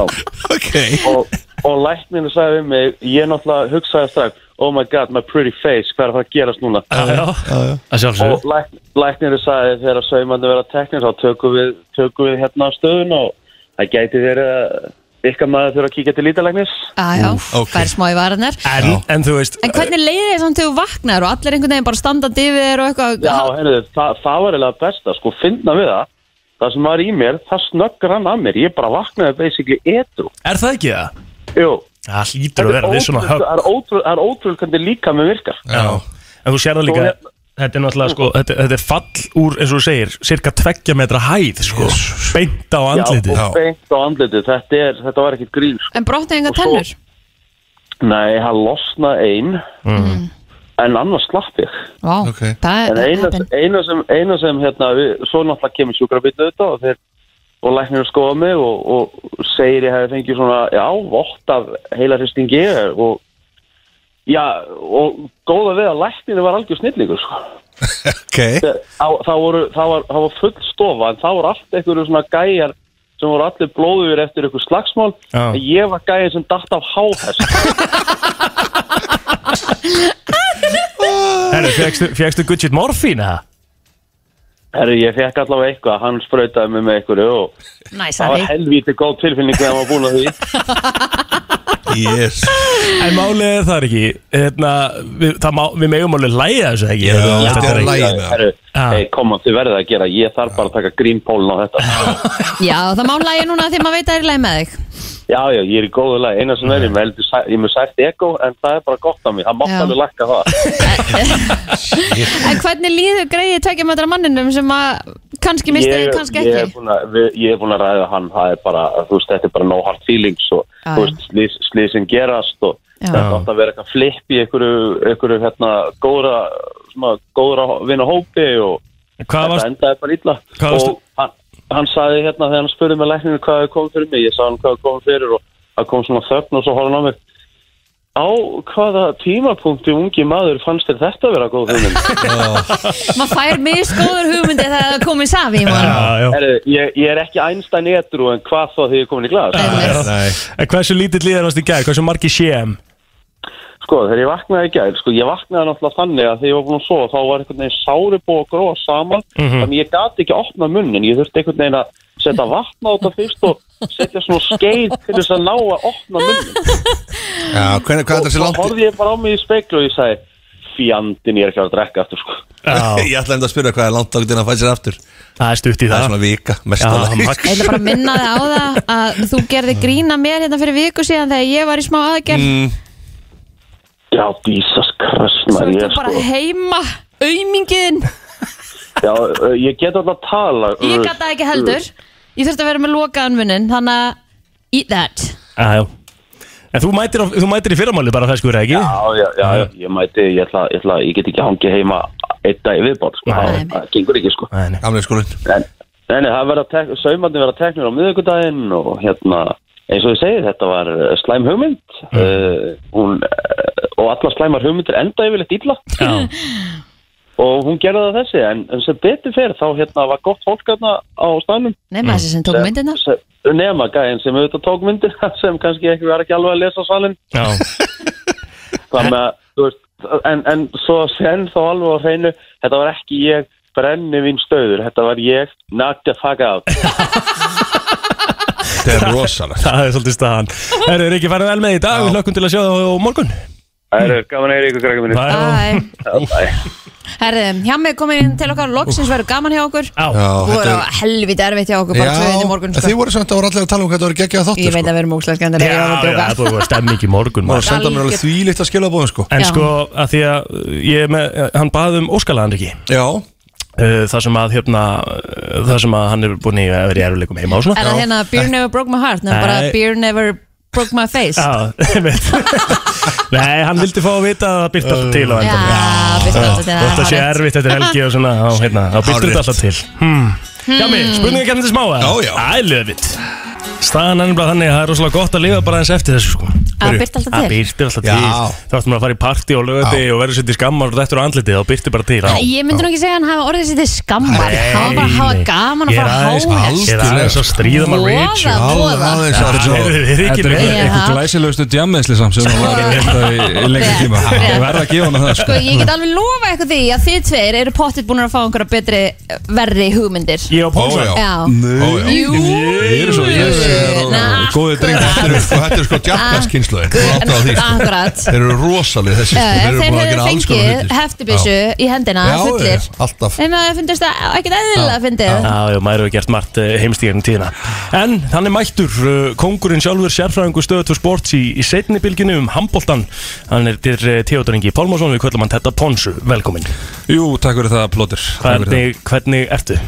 og, og lækninu sagði við mig ég náttúrulega hugsaði strax oh my god, my pretty face, hvað er að fara að gerast núna? Já, já, sjálfsögðu. Og læk, lækninu sagði þegar að saumandi vera teknir þá tökum við, tökum við hérna á stöðun og það gæti verið að ykkar maður þurfa að kíkja til lítalæknis Já, já, fær smá í varannar en, en þú veist En hvernig leiði þér samt þegar þú vaknar og allir einhvern veginn bara standandi yfir þér og eitthvað? Já, heyrðu, það, það var eiginlega besta, sko, finna við það. Það sem var í mér, það snöggur hann að mér. Ég bara vaknaði basically etru Er það ekki það? Jú. Það hlýtur að vera við svona högg. Það er ótrúlega- það er hvernig líka með virkar. Já, en þú sér það líka Svo hérna- Þetta er náttúrulega sko, þetta, þetta er fall úr, eins og þú segir, cirka tveggja metra hæð, sko, beint á andliti. Já, beint á andliti, þetta, er, þetta var ekkit grín sko. En brotnaði enga tennur Nei, hann losnaði ein Mm. en annars slapp ég Vá, okay. það En er eina, heppin. eina sem, eina sem hérna, við, svo náttúrulega kemur sjúkrabítu auðvitað og þeir og læknir skoða mig og, og segir ég hefði fengið svona, já, vott af heilarhristingi og já, og góða við að lækninu var algjör snillingur, sko. Ok. Það, það, voru, það, var, það var full stofa en það voru allt einhverju svona gæjar sem voru allir blóður eftir einhver slagsmál Já. en ég var gæjar sem datt af háhest *laughs* Herru, fegstu, shit morfín, eða? Herru, ég fekk allavega eitthvað, hann sprautaði mig með einhverju og Næs, það var Harry. helvíti góð tilfinning þegar var búin að því *laughs* yes. En málið er það ekki, hérna, við, það má, við megum alveg lægja þessu, ekki? Já, Þetta þetta er ekki- lagið með það. Herru, Já. hei, koma, þið verðið að gera ég þarf bara að taka grínpólun á þetta Já, það má lægi núna því maður veit að það er lægi með þig Já, já, ég er í góðu lagi, eina sem er ég með, er með sært ego en það er bara gott á mig, það mátt alveg lækka það. *laughs* En hvernig líður greið tvekja metra manninum sem að kannski misti þig, kannski ég, er ekki ég er búin að ræða hann. Það er bara, þú veist, þetta er bara no hard feelings og Já, þú veist, slís, slísin gerast og Já. þetta átt að vera eitthvað flip í einhverju, einhverju hérna, góðra, svona, góðra vinna hópi og Hvað þetta varst- endaði bara illa. og hann, sagði hérna þegar hann spurði með lækninu hvað hefði komið fyrir mig, ég sagði hann hvað hefði komið fyrir og það kom svona þögn og svo horfði hann á mig. Á hvaða tímapunkti ungi maður fannst þér þetta vera góð hugmynd? *laughs* Maður fær misgóður hugmyndi þegar það komið safi ég, ég er ekki Einstein etru en hvað þá því ég er komin í glas. En hversu lítill líðar varst í gæð, hversu margi séum? Sko, þegar ég vaknaði í gær, sko, ég vaknaði náttúrulega þannig að þegar ég var búin að sofa, þá var einhvern veginn sári búið að gróa saman, Mhm. þannig ég gati ekki að opna munnin, ég þurfti einhvern veginn að setja vatna á þetta fyrst og setja svona skeið til þess að ná að opna munnin. Já, hvernig, hvað er og þessi þá langt? horfði ég bara á mig í speiklu og ég sagði, fjandinn, ég er ekki að drekka aftur, sko. *laughs* Ég ætla enda að spyrja hvað er langt ákveðin að fæ sér aftur Það er stutt í Það það er svona vika. Ég ætla bara að minna þig á það að þú gerði grína mér hérna fyrir viku síðan þegar ég var í smá aðgerð mm, Já, Jesus Christ, Svo ertu bara sko. heima aumingiðin Já, uh, ég get alltaf að tala. Ég uh, gata ekki heldur Ég þurfti að vera með lokaðan munnin Þannig að eat that Já, já En þú mætir, á, þú mætir í fyrramáli bara feskur, ekki? Já, já, já, já, ég mæti, ég ætla, ég ætla, ég get ekki hangið heima einn dag í viðbátt, sko, það, það gengur ekki, sko. Nei, nei. Gamlega skólinn En, nei, nei, það verða, tek, saumandi verða teknir á miðvikudaginn og hérna, eins og ég segi, þetta var uh, slæm hugmynd, uh, hún, uh, og alla slæmar hugmyndir enda yfirleitt illa. *laughs* Og hún gerði það þessi, en, en sem betur fyrir, þá hérna var gott fólk hérna á staðnum. Nefna þessi sem tók myndina Nema gæðin sem auðvitað tók myndina, *laughs* sem kannski ekki var ekki alveg að lesa salin. Já. *laughs* Þannig að, þú veist, en, en svo sen þá alveg á hreinu, þetta var ekki ég brenni vín stöður, þetta var ég knock the fuck out. Þetta er rosalegt Það er svolítið staðan Herru, er ekki farið vel með í dag, við hlökkum til að sjá það á morgun Það eru gaman að heyra ykkur krakka minni. Bye. Bye. Herði, hjá mig komin inn til okkar Loksins verður gaman hjá okkur Já, Þú voru helviti erfitt hjá okkur Bara tvöðin í morgun en sko. þið voru samt að voru allir að tala um hvað það voru geggjað þáttur Ég veit að við erum úkslega skemmtilega Já, já, það var stemming í morgun maður. senda mér alveg þvílíkt að skilja bóðum sko En Já. sko, að því að ég er með, hann baði um óskalaðan ekki Já, Það sem að, hérna, það sem að hann er búin í að vera í eruleikum heima og svona Er það hérna Beer never broke my heart Nefnum bara. Beer never broke my face Já, einmitt *laughs* Nei, hann vildi fá að vita að það byrta alltaf til á Já, endanum birti alltaf til, er að sé hárrétt. erfitt eftir helgi og svona, á, hérna, þá byrtir Hárrétt. þetta alltaf til hmm. Já, mér, spurninga kemur til smáa Já, já. I love it Staðan er nefnilega þannig að það er rosalega gott að lifa bara eins eftir þessu sko. Það byrti alltaf Það til. byrtir alltaf Já. til. Þá ættum við að fara í partí og lögði og verður sér til skammar og þetta er á andlitið þá byrtir bara til. Æ, Ég myndi nú ekki segja að hann hafa orðið sér til skammar. Nei, Hann var bara að hafa gaman að Ég er fara aðeins- háhest Ég er aðeins að stríða maður Rich Voða, voða. aðeins Já, að Þeir eru ekki Þetta er Já. eitthvað glæsilegustu djammeðsli samt sem hann var í þetta í, í lengri tíma. Ég verð að gefa hann það Sko, sko ég get alveg lofa eitthvað því að þið tveir eru pottitt búin að fá einhverja betri, verri hugmyndir. Ég og já. Já, Ó, já. Jú Ég er svo, ég er Na, góði dreng Þetta eru sko, þetta eru sko því sko. Akkurat. Þeir eru rosalega þessi sko. Þeir eru Þeir búin að gera alls konar hluti heftibissu í hendina fullir. já, alltaf. En það ekkert eðlilega fyndið. Já, já, maður hefur gert margt heimstíðarinn tíðina. En hann er mættur, uh, kongurinn sjálfur sérfræðingur stöðu til sports í, í setni bylginu um handboltan Hann er til Theodor Ingi Pálmarsson, við kvöllum hann Tetta Ponsu, velkomin Jú, takk fyrir það, plótir Hvernig, hvernig ertu?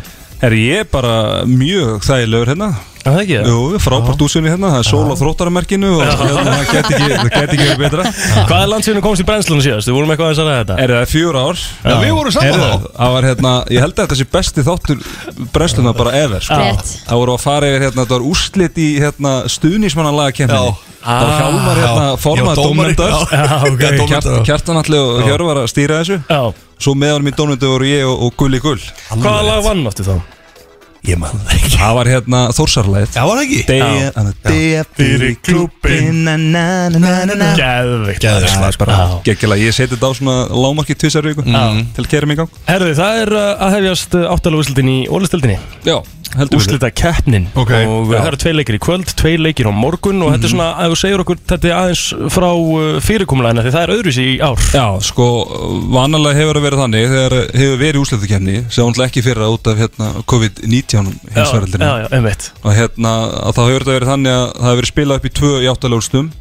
Er ég bara mjög þægilegur hérna Er Það ekki? Það? Jú, frábært útsunni hérna, það er sól á þróttaramerkinu og hérna, það geti ekki, það geti ekki verið betra. Hvað er landsinu komst í brennslunum síðast? Við vorum eitthvað að ræða þetta. Er það fjör ár? Já, við vorum saman þá. Það var hérna, ég held að þetta sé besti þáttur brennsluna bara ever sko. Það voru að fara yfir hérna, það var úrslit í hérna, stuðnismannalaga kemni Já. Það var hjálmar hérna, formað dómendar Kjartanalli og Hjörvar að stýra þessu. Já, Svo meðan mér dómöndu voru ég og, og Gulli Gull. Hvaða lag vann áttu þá? Ég man það ekki. Það var hérna Þórsarlæð Já, var það ekki? Deyja Fyrir bara Já. Gekkjala, ég seti þetta á svona lámarki tvisar viku Til að kera mig í gang. Herðu, það er uh, að hefjast áttalega úrslitin í ólistildinni Já, Úrslita keppnin Ok. Og uh, það eru tvei leikir í kvöld, tvei leikir á morgun Og þetta er svona, ef þú segir okkur Þetta er aðeins frá uh, fyrirkomulegina Því það er öðruvísi í ár. Já, sko, vanalega hefur það verið þannig þegar hefur verið úrslutukefni sem náttúrulega ekki fyrir út af hérna, COVID-19 hinsverðildinu Já, já, og hérna, að þá hefur þetta verið þannig að það hefur verið spilað upp í tvö í áttalega úrslutum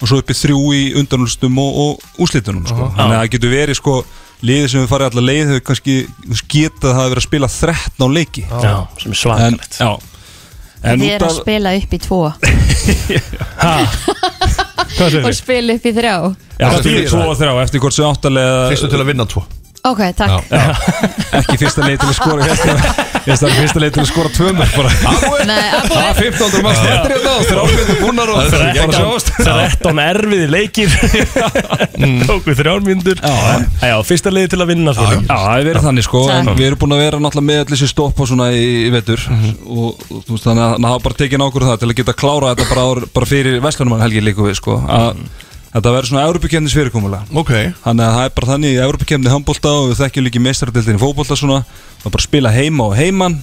og svo upp í þrjú í undanúrslutum og, og úrslitunum sko. þannig að það getur verið sko liðið sem við farið allar leið hefur kannski getað að hefur verið að spila 13 leiki. Já, sem er svakalegt. Þið eru að spila upp í tvo. *laughs* *laughs* Hvað segir og spila upp í þrjá. Já, það fyrir tvo og þrjá? Eftir hvort sem áttalega Fyrstu til að vinna tvo Ok, takk. Ekki fyrsta leið til að skora ég held að- ég held að fyrsta leið til að skora tvö mörg bara. Nei, að Það er 15. manns þetta hérna og þrjálfmyndir búnar og bara sjáast 13 erfiði leikir. *laughs* Tóku þrjármyndur Já, fyrsta liði til að vinna Já, það er verið þannig sko en Takk. við erum búin að vera náttúrulega með allir þessi stopp og svona í, í vetur. Og og, þú veist, þannig að það hafa bara tekið nákvæmur það til að geta klára þetta bara, ár, bara fyrir Vestlunumann helgi líku við sko. Að þetta verður svona Európukemnis fyrirkomulega Ok. Þannig að það er bara þannig í Európa-kemni handbólta og við þekkjum líki meistaradildin í fótbolta svona það er bara að spila heima og heiman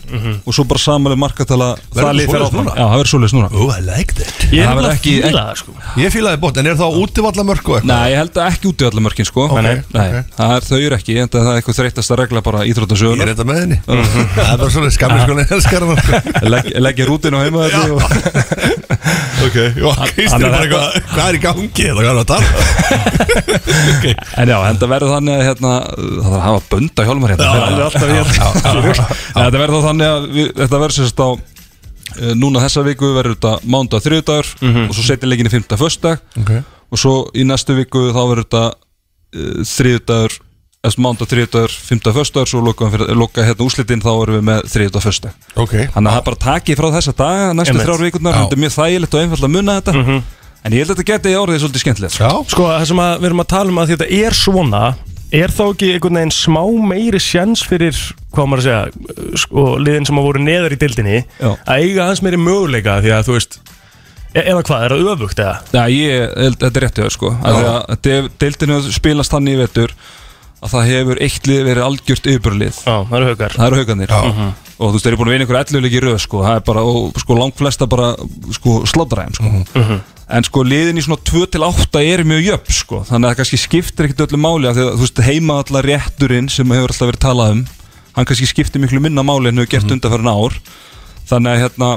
og svo bara samanlega markatala Verður það lið svoleiðis áfram. Já, það verður svoleiðis núna. Oh, I like that. Ég er Það að það sko. Ég fílaði bótt, en er það útivallamörk og eitthvað? Nei, ég held að ekki út í allar mörkin sko Ok, Nei, ok. það er þau eru ekki, en það er eitthvað þreytasta regla bara Ég er þetta með henni. *laughs* Það er bara svona skammir sko elskar hann sko. *laughs* Legg, Leggja rútinu á heima þetta og *laughs* Ok, og er er eitthvað Hvað er í gangi? Það er að tala? En já, en það verður þannig að hérna, það þarf að hafa bönda hjálmar hérna Í Þetta verður þá þannig að við, þetta verður sérst á eh, Núna þessa viku verður þetta mándag þriðdagur og svo setja leikinni fymta föstdag Ok. Og svo í næstu viku þá verður þetta uh, þriðdagur eftir mándag þriðdagur, fymta föstdagur svo loka, fyrir, loka hérna úslitin þá erum við með þriðdag föstdag Ok. Þannig að það bara takið frá þessa daga næstu þrjár vikurnar, Já. þetta er mjög þægilegt og einfalt að munna þetta. En ég held að þetta geti orðið svolítið skemmtilegt. Já. Sko, það sem að við erum að tala um að þetta er svona Er þá ekki einhvern veginn smá meiri sjans fyrir, hvað maður að segja, sko, liðin sem að voru neðar í dildinni Já. að eiga aðeins meiri möguleika? Því að þú veist, e eða hvað, er það öfugt eða? Já, ég þetta er réttið sko. Að því að deildinu spilast þannig í vetur að það hefur eitt lið verið algjört yfirbörlið Já, það eru haukar. Það eru haugarnir og þú veist, þeir eru búin að vinna ykkur elluleiki röð sko, það er bara, og sko langt flesta bara sko slátræðum sko en sko liðin í svona 2-8 er mjög jöfn sko, þannig að það kannski skiptir ekkert öllu máli að þú veist, heima allar rétturinn sem hefur alltaf verið talað um hann kannski skiptir miklu minna máli en hefur gert mm undanfærin ár. Þannig að hérna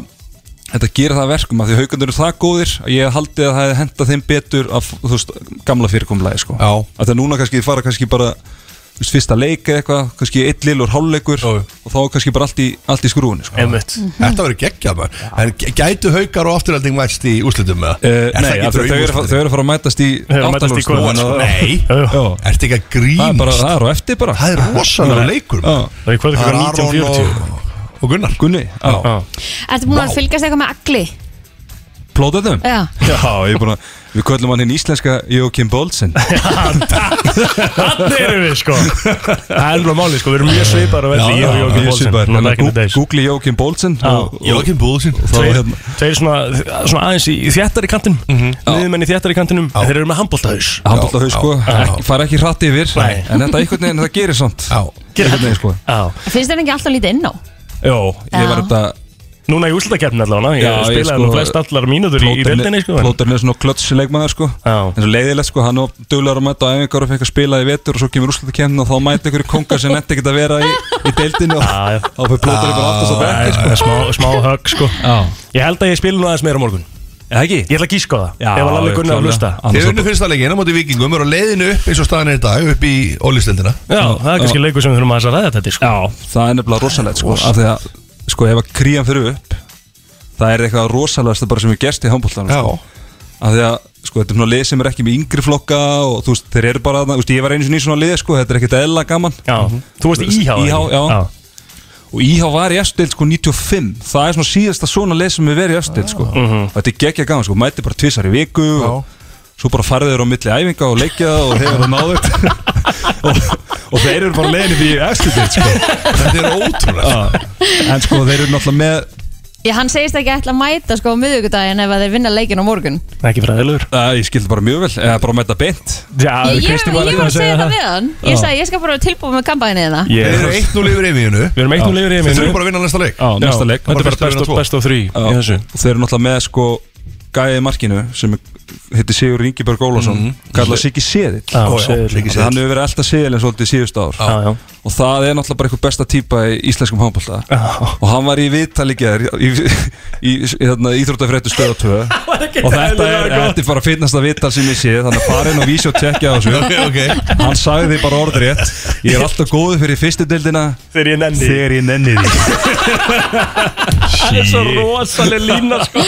þetta gerir það að verkum að því haugarnir eru það góðir að ég haldi að það henda þeim betur af, þú veist, gamla fyrirkomulagi sko. Já. Að það núna kannski fara kannski bara veist, fyrsta leik eða eitthvað, kannski eitt lillur hálfleikur Jú. og þá er kannski bara allt í, allt í skrúinu sko. Einmitt. Þetta verður geggjað maður En gætu haukar og afturhalding mætst í úslitum með Uh, nei, af því að þau eru þau eru að fara að mætast í að sko. Nei. Já. Ertu ekki að Það er bara, grínast það er á eftir bara Það er rosalega leikur. Það er er klukkan Aron 19.40. og, Gunnar Gunni, já Já. Ertu búin að fylgjast eitthvað með agli? Plóðuðum? Já. Já, ég er búin að Við köllum hann hinn íslenska Joachim Bolsen *laughs* Þannig erum við sko Það er alveg máli sko, við erum mjög svipar að velli ég og Jókim mjög Bólsen days. Google Joachim Bolsen Já. Joachim Bólsen Tveir, tveir svona, aðeins í, í þjættar í kantinum mm Mhm. í þjættar í kantinum en Þeir eru með handbóltahaus Handbólta haus sko, Já. ekki, fara ekki hratt yfir Nei. En þetta einhvern veginn, það gerir samt Gerir Einhvern veginn sko Já, Finnst þér ekki alltaf lítið inn á? Jó, ég var Já. þetta núna í úslutakefni allavega Ég Já, ég spilaði sko- nú flest allar mínútur í, í deildinni sko Plóterinn er svona klöts leikmaður sko. Já. En svo leiðilegt sko, hann var duglegar að mæta á æfingar og fekk að spila í vetur og svo kemur úrslutakemni og þá mæta ykkur kongar sem netti ekki að vera í, í deildinni og þá fyrir plóterinn bara aftast á bekki sko. smá, smá högg sko. Já, Ég held að ég spila nú aðeins meira morgun. Eða ekki? Ég ætla að gíska á það Ef að Lalli Gunnar að hlusta. Þið var unnu fyrsta leikina móti vikingum er á leiðinu upp eins og staðan er í dag upp í ólistildina Já, það er kannski leikur sem við þurfum að ræða þetta sko. Já, það er nefnilega rosalegt sko af því að, sko, ef að krían fyrir upp það er eitthvað rosalegast bara sem er gerst í handbóltanum sko. af því að, sko, þetta er svona lið sem er ekki með yngri flokka og þú veist, þeir eru bara þú veist, ég var einu sinni í svona lið, sko, þetta er ekkert eðla gaman. Já, þú varst í IH IH, ekki? já. og IH var í efstild sko 95 það er svona síðasta svona lið sem er verið í efstild sko. Mhm. og þetta er geggja gaman sko, mæti bara tvissar í viku og svo bara farið þeir á milli æfinga og leikja og þeir eru náðut *laughs* og, og þeir eru bara leiðin í efstild sko. Þetta er ótrúlega en sko þeir eru náttúrulega með Já, hann segist ekki ætla að mæta sko á miðugudaginn ef að þeir vinna leikin á morgun. Ekki fræðilegur. Uh, ég skildi bara mjög vel, eða bara þetta beint. Já, Ég, ég, ég var að segja það við hann. Ég sagði, ég skal bara tilbúið með kampæni þarna Ég Þið eru 1-0 yfir Emíunu Við erum eitt nú lifir í Þið heiminu þurfum bara að vinna næsta leik. Já, næsta leik. Þetta er bara best of, three Já, í þessu. Og þeir eru náttúrulega með sko gæðið markinu sem heitir Sigur Ingeberg Ólafsson mm -hmm. kallað Siggi Þannig hann hefur verið alltaf Seðilin svolítið síðust ár. Já, já. Og það er náttúrulega bara einhver besta típa í íslenskum handbólta og hann var í gerð í, í, í, í hérna, Íþróttafréttu stöða *laughs* 2 og þetta er, þetta er bara finnasta viðtal sem ég sé þannig að fara inn og vísi og tjekkja á þessu. *laughs* Ok, ok. Hann sagði því bara orðrétt ég er alltaf góður fyrir fyrstu deildina Þegar ég nenni þegar ég nenni því. *laughs* Það er svo rosaleg lína sko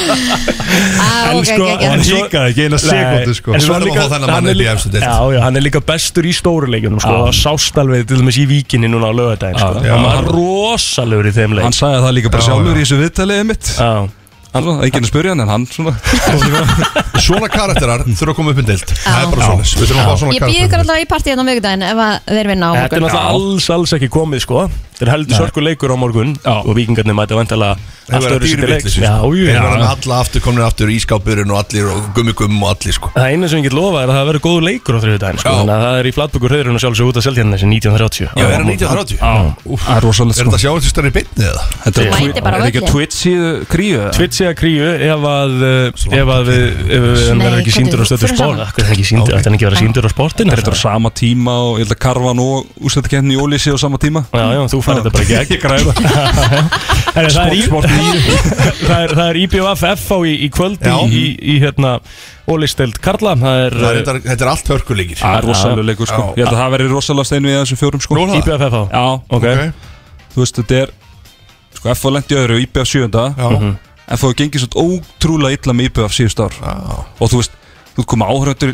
ok, sko, ok hann En híkaði ekki eina sekundu sko. En svo að líka- hann er líka-. Já, já, hann er líka bestur í stóru leikjunum sko. Já. Það sást alveg til dæmis í víkinni núna á lögadaginn sko. Já. Hann var rosalegur í þeim leik. Hann sagði það líka bara Já, sjálfur já. í þessu viðtalið mitt Já, hann var ekki að spyrja hann en hann svona *laughs* Svona karakterar þurfa að koma upp um deild. Það er bara svona Við þurfum að fá svona Ég býð ykkur alltaf í partíðan á miðugudaginn ef að þeir vinna á Þetta er náttúrulega alls, alls ekki komið sko Þetta er heldur sörku leikur á morgun Já. Og vikingarnir mæta öðru sér dýrvillis Já, jú, Þeir verða alla aftur Komnir aftur í skápurinn og allir Og gummi gumm og allir sko. Það eina sem ég get lofa er að það verður góður leikur á þriðudaginn sko. Þannig að það er í flatbökur höðurinn og sjálfsög út af Seltjarni sem 1930 Já, er hann 1930? það er rosalegt Er sko. þetta sjáast í stærri beinni eða? þetta er, er ekki völlinn. að Twitch síðu kríu eða? Twitch eða kríu ef að uh, ef að við ef við Nei, verður ekki síndur á er- stöðu sport. er það er ekki verið síndur á sportinu? Þetta er á sama tíma og ég held að Karvan og úrslættakefni í Ólísi á sama tíma Færði þetta bara ekki ekki *laughs* ég græða *laughs* Það er í- Sport *laughs* það er- það er IBF FH í, í kvöld Já. í, í, í hérna Ólisteld Karla. Það er Það er uh, Þetta er allt hörkuleikir. Það er rosalega leikur sko. Já. ég held að það veri rosalega stein við þessum fjórum sko. Það? IBF FH já, Ok, þú veist þetta er sko FH lendi öðru, IBF sjönda Já. FH gengið svo ótrúlega illa með IBF síðust ár. Já. og þú veist þú veist komið áhöröndur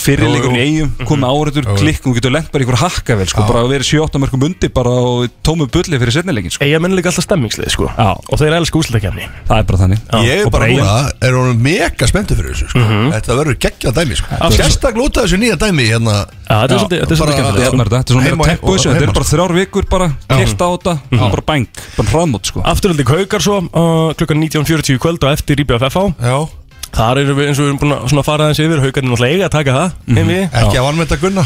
fyrirleikurinn í eigum komið áhöröndur klikk og þú getur lent bara í ykkur hakkavel sko, Já. bara verið 7-8 mörgum undir bara og tómu bulli fyrir setnileikin sko. eiga menn líka alltaf stemmingslið sko. Og þeir elska úslutakefni það er bara þannig. Ég er bara núna Er hún mega spenntur fyrir þessu sko. Þetta verður geggjað dæmi sko. Sérstaklega út af þessu nýja dæmi hérna. Já, þetta er svolítið er bara- Þetta er skemmtilegt þetta, þetta svona Heima- meira tempo þessu, og- þetta heima, bara þrjár vikur bara, kert á þetta, bara bang, bara hraðmót. Afturöldi Kaukar svo klukkan 19.40 í kvöld og eftir IBF FH Já Þar erum við eins og við erum búin að fara aðeins yfir. Haukarnir náttúrulega eiga að taka það heim við Ekki að vanmeta gunna.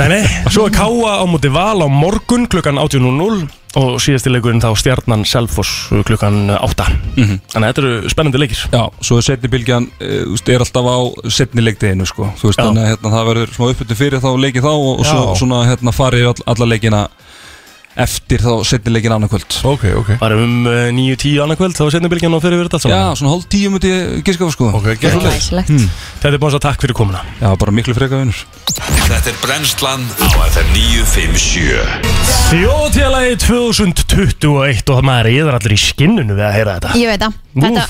Nei, nei, *laughs* svo er Káa á móti Val á morgun klukkan 18.00 og síðasti leikurinn þá Stjarnan Selfoss klukkan 8 Þannig að þetta eru spennandi leikir. Já, svo er setni bylgjan, þú veist, er alltaf á setni leikdeginu sko, þannig að hérna, það verður smá uppbyttu fyrir þá leikið þá og, og svo svona hérna farið all, alla leikina eftir þá setni leikin annað kvöld. Ok, ok. Bara um uh, 9-10 annað kvöld þá er setni bylgjan og fyrir verið allt Já, saman svona hálf tíu múti gískafa sko. Ok, geggjað Glæsilegt. Þetta er búin að takk fyrir komuna. Já, bara miklu freka vinnur. Þetta er brennslan á FM 957 Þjóðtélagi 2021 og maður er allir í skinnunu við að heyra þetta. Ég veit það. Þetta,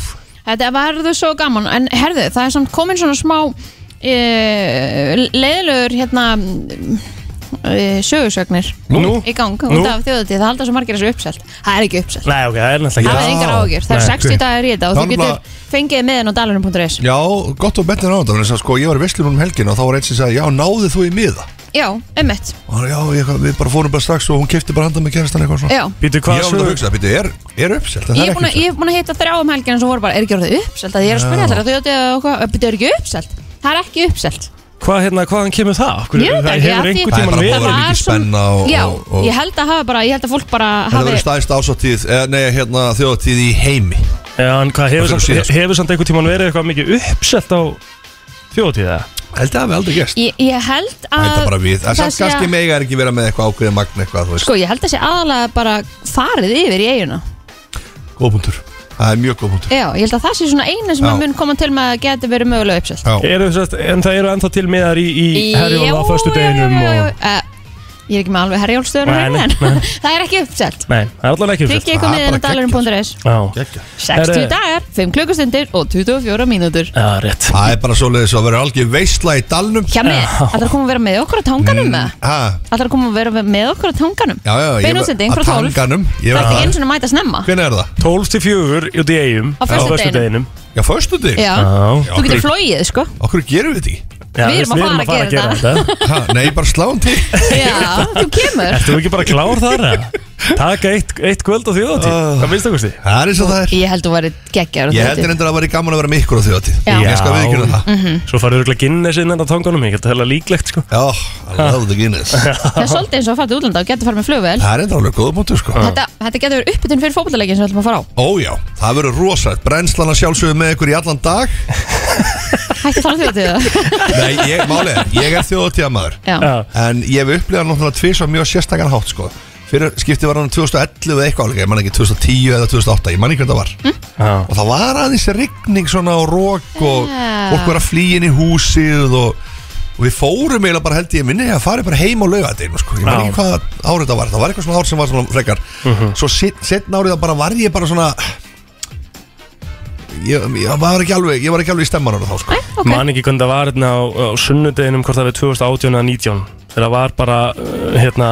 þetta verður svo gaman. En herðu, það er samt komin svona smá uh, leiðilegur hérna uh, sögursögnir Nú? í gang Nú? út af þjóðatíð, það halda svo margir þessu uppselt. Það er ekki uppselt, Nei, ok, það er náttúrulega það er engar ágjur það er Nei, 60 ok. dagar í þetta og þú er getur bara- fengið meðan á dalunum.is Já, gott og betnir á þetta vegna þess að, sko, Ég var í Vestlunum um helgin og þá var einn sem sagði Já, náðu þú í miða? Já, ummitt Og hann, Já, ég, við bara fórum bara strax og hún kefti bara handa með kærastan eitthvað svona. Já. Býtu Ég hvað var alveg að sögur hugsa, býtu, er, er uppselt? Ég er búin að- ég er búin að hitta þrjá um helgina sem voru bara, er ekki orðið uppselt? Að ég er að spyrja Já. allir að þau þetta er ekki uppselt? Það er ekki uppselt Hvað hérna, hvaðan kemur það? Ég veit það ekki, hefur af því- einhvern Það er tímann bara verið búið að vera mikið spenna og, Já, og, og ég held að hafa bara, ég held að fólk bara Þetta hafi verður stæðist ásáttíð eh, Nei, hérna þjóðatíð í heimi Já, en hvað hefur Það samt, fyrir síðast. hefur samt einhvern tímann verið eitthvað mikið uppselt á þjóðtíða? Held að það hafi aldrei gerst Ég, ég held að Það er bara við Það er samt sé að- kannski mega er ekki vera með eitthvað ákveðið magn eitthvað þú veist. Sko, ég held að sé aðalega bara farið yfir í eiguna Góð punktur Það er mjög góð punktur. Já, ég held að það sé svona eina sem Já. að mun koma til með að geti verið mögulega uppselt. Já, Eru, sérst, en það eru ennþá til miðar í, í herjóla á föstu deginum og... Ég er ekki með alveg herjólstöðun Nei, nei, en *laughs* það er ekki uppselt. Nei, það er allavega ekki Tryggja uppselt ykkur Það er miðan Já, Gekkja. 60 Herre. dagar, 5 klukkustundir og 24 mínútur. Já, rétt. Það er bara svoleiðis að vera algjör veistla í dalnum. Hjá mig, ætlar að koma að vera með okkur á tanganum með Ha, ætlar að koma að vera með okkur á tanganum? Já, já ég var- 12 tanganum. Það er ekki það eins og mæta snemma? Hvernig er það? 12 til 4 út í eigum Á. Já, föstu þig Já, Já, þú við erum að fara að gera þetta ha, Nei, bara sláum til *laughs* Já, þú kemur Ertu ekki bara klár þar? eða? Taka eitt, eitt kvöld á þjóðatíð Hvað minnst það kosti? Það er eins og það er. Ég held að þú væri geggjar Ég heldur endur að það væri gaman að vera með ykkur á þjóðatíð Já. Ég skal við ekki það. Mhm. Svo farið örgulega Guinness inn á tangunum Ég held að það er líklegt sko. Já, I love the Guinness. *laughs* Það er svolítið eins og að fara til útlanda og getur fara með flugvel Það er endur alveg góða punktur sko. Þetta, þetta getur verið uppbytun fyrir fótbollaleikin sem við ætlum að fara á. Ójá, það verður rosalegt. Brennslan að sjálfsögðu með ykkur í allan dag. *laughs* Hætti að fara því að *laughs* Nei, ég, máli er, ég er þjóðatíðamaður Já. Já. En ég hef upplifað náttúrulega tvís mjög sérstakann hátt sko Fyrir skiptið var hann 2011 eða eitthvað álega Ég man ekki 2010 eða 2008, ég man ekki hvernig það var. Já, Og það var aðeins rigning svona og rók Og fólk var að flýja inn í húsið og, og við fórum eiginlega bara held ég minni að fara bara heim á laugadeginu sko. Ég man ekki hvað árið það var Það var eitthvað svona ár sem var svona frekar. Svo setna árið það bara var ég bara svona Ég, ég var ekki alveg Ég var ekki alveg í stemmanar þá sko. Ok. Man ekki hvernig það var hérna á, á sunnudeginum Hvort það var 2018 eða 19 Þegar það var bara uh, hérna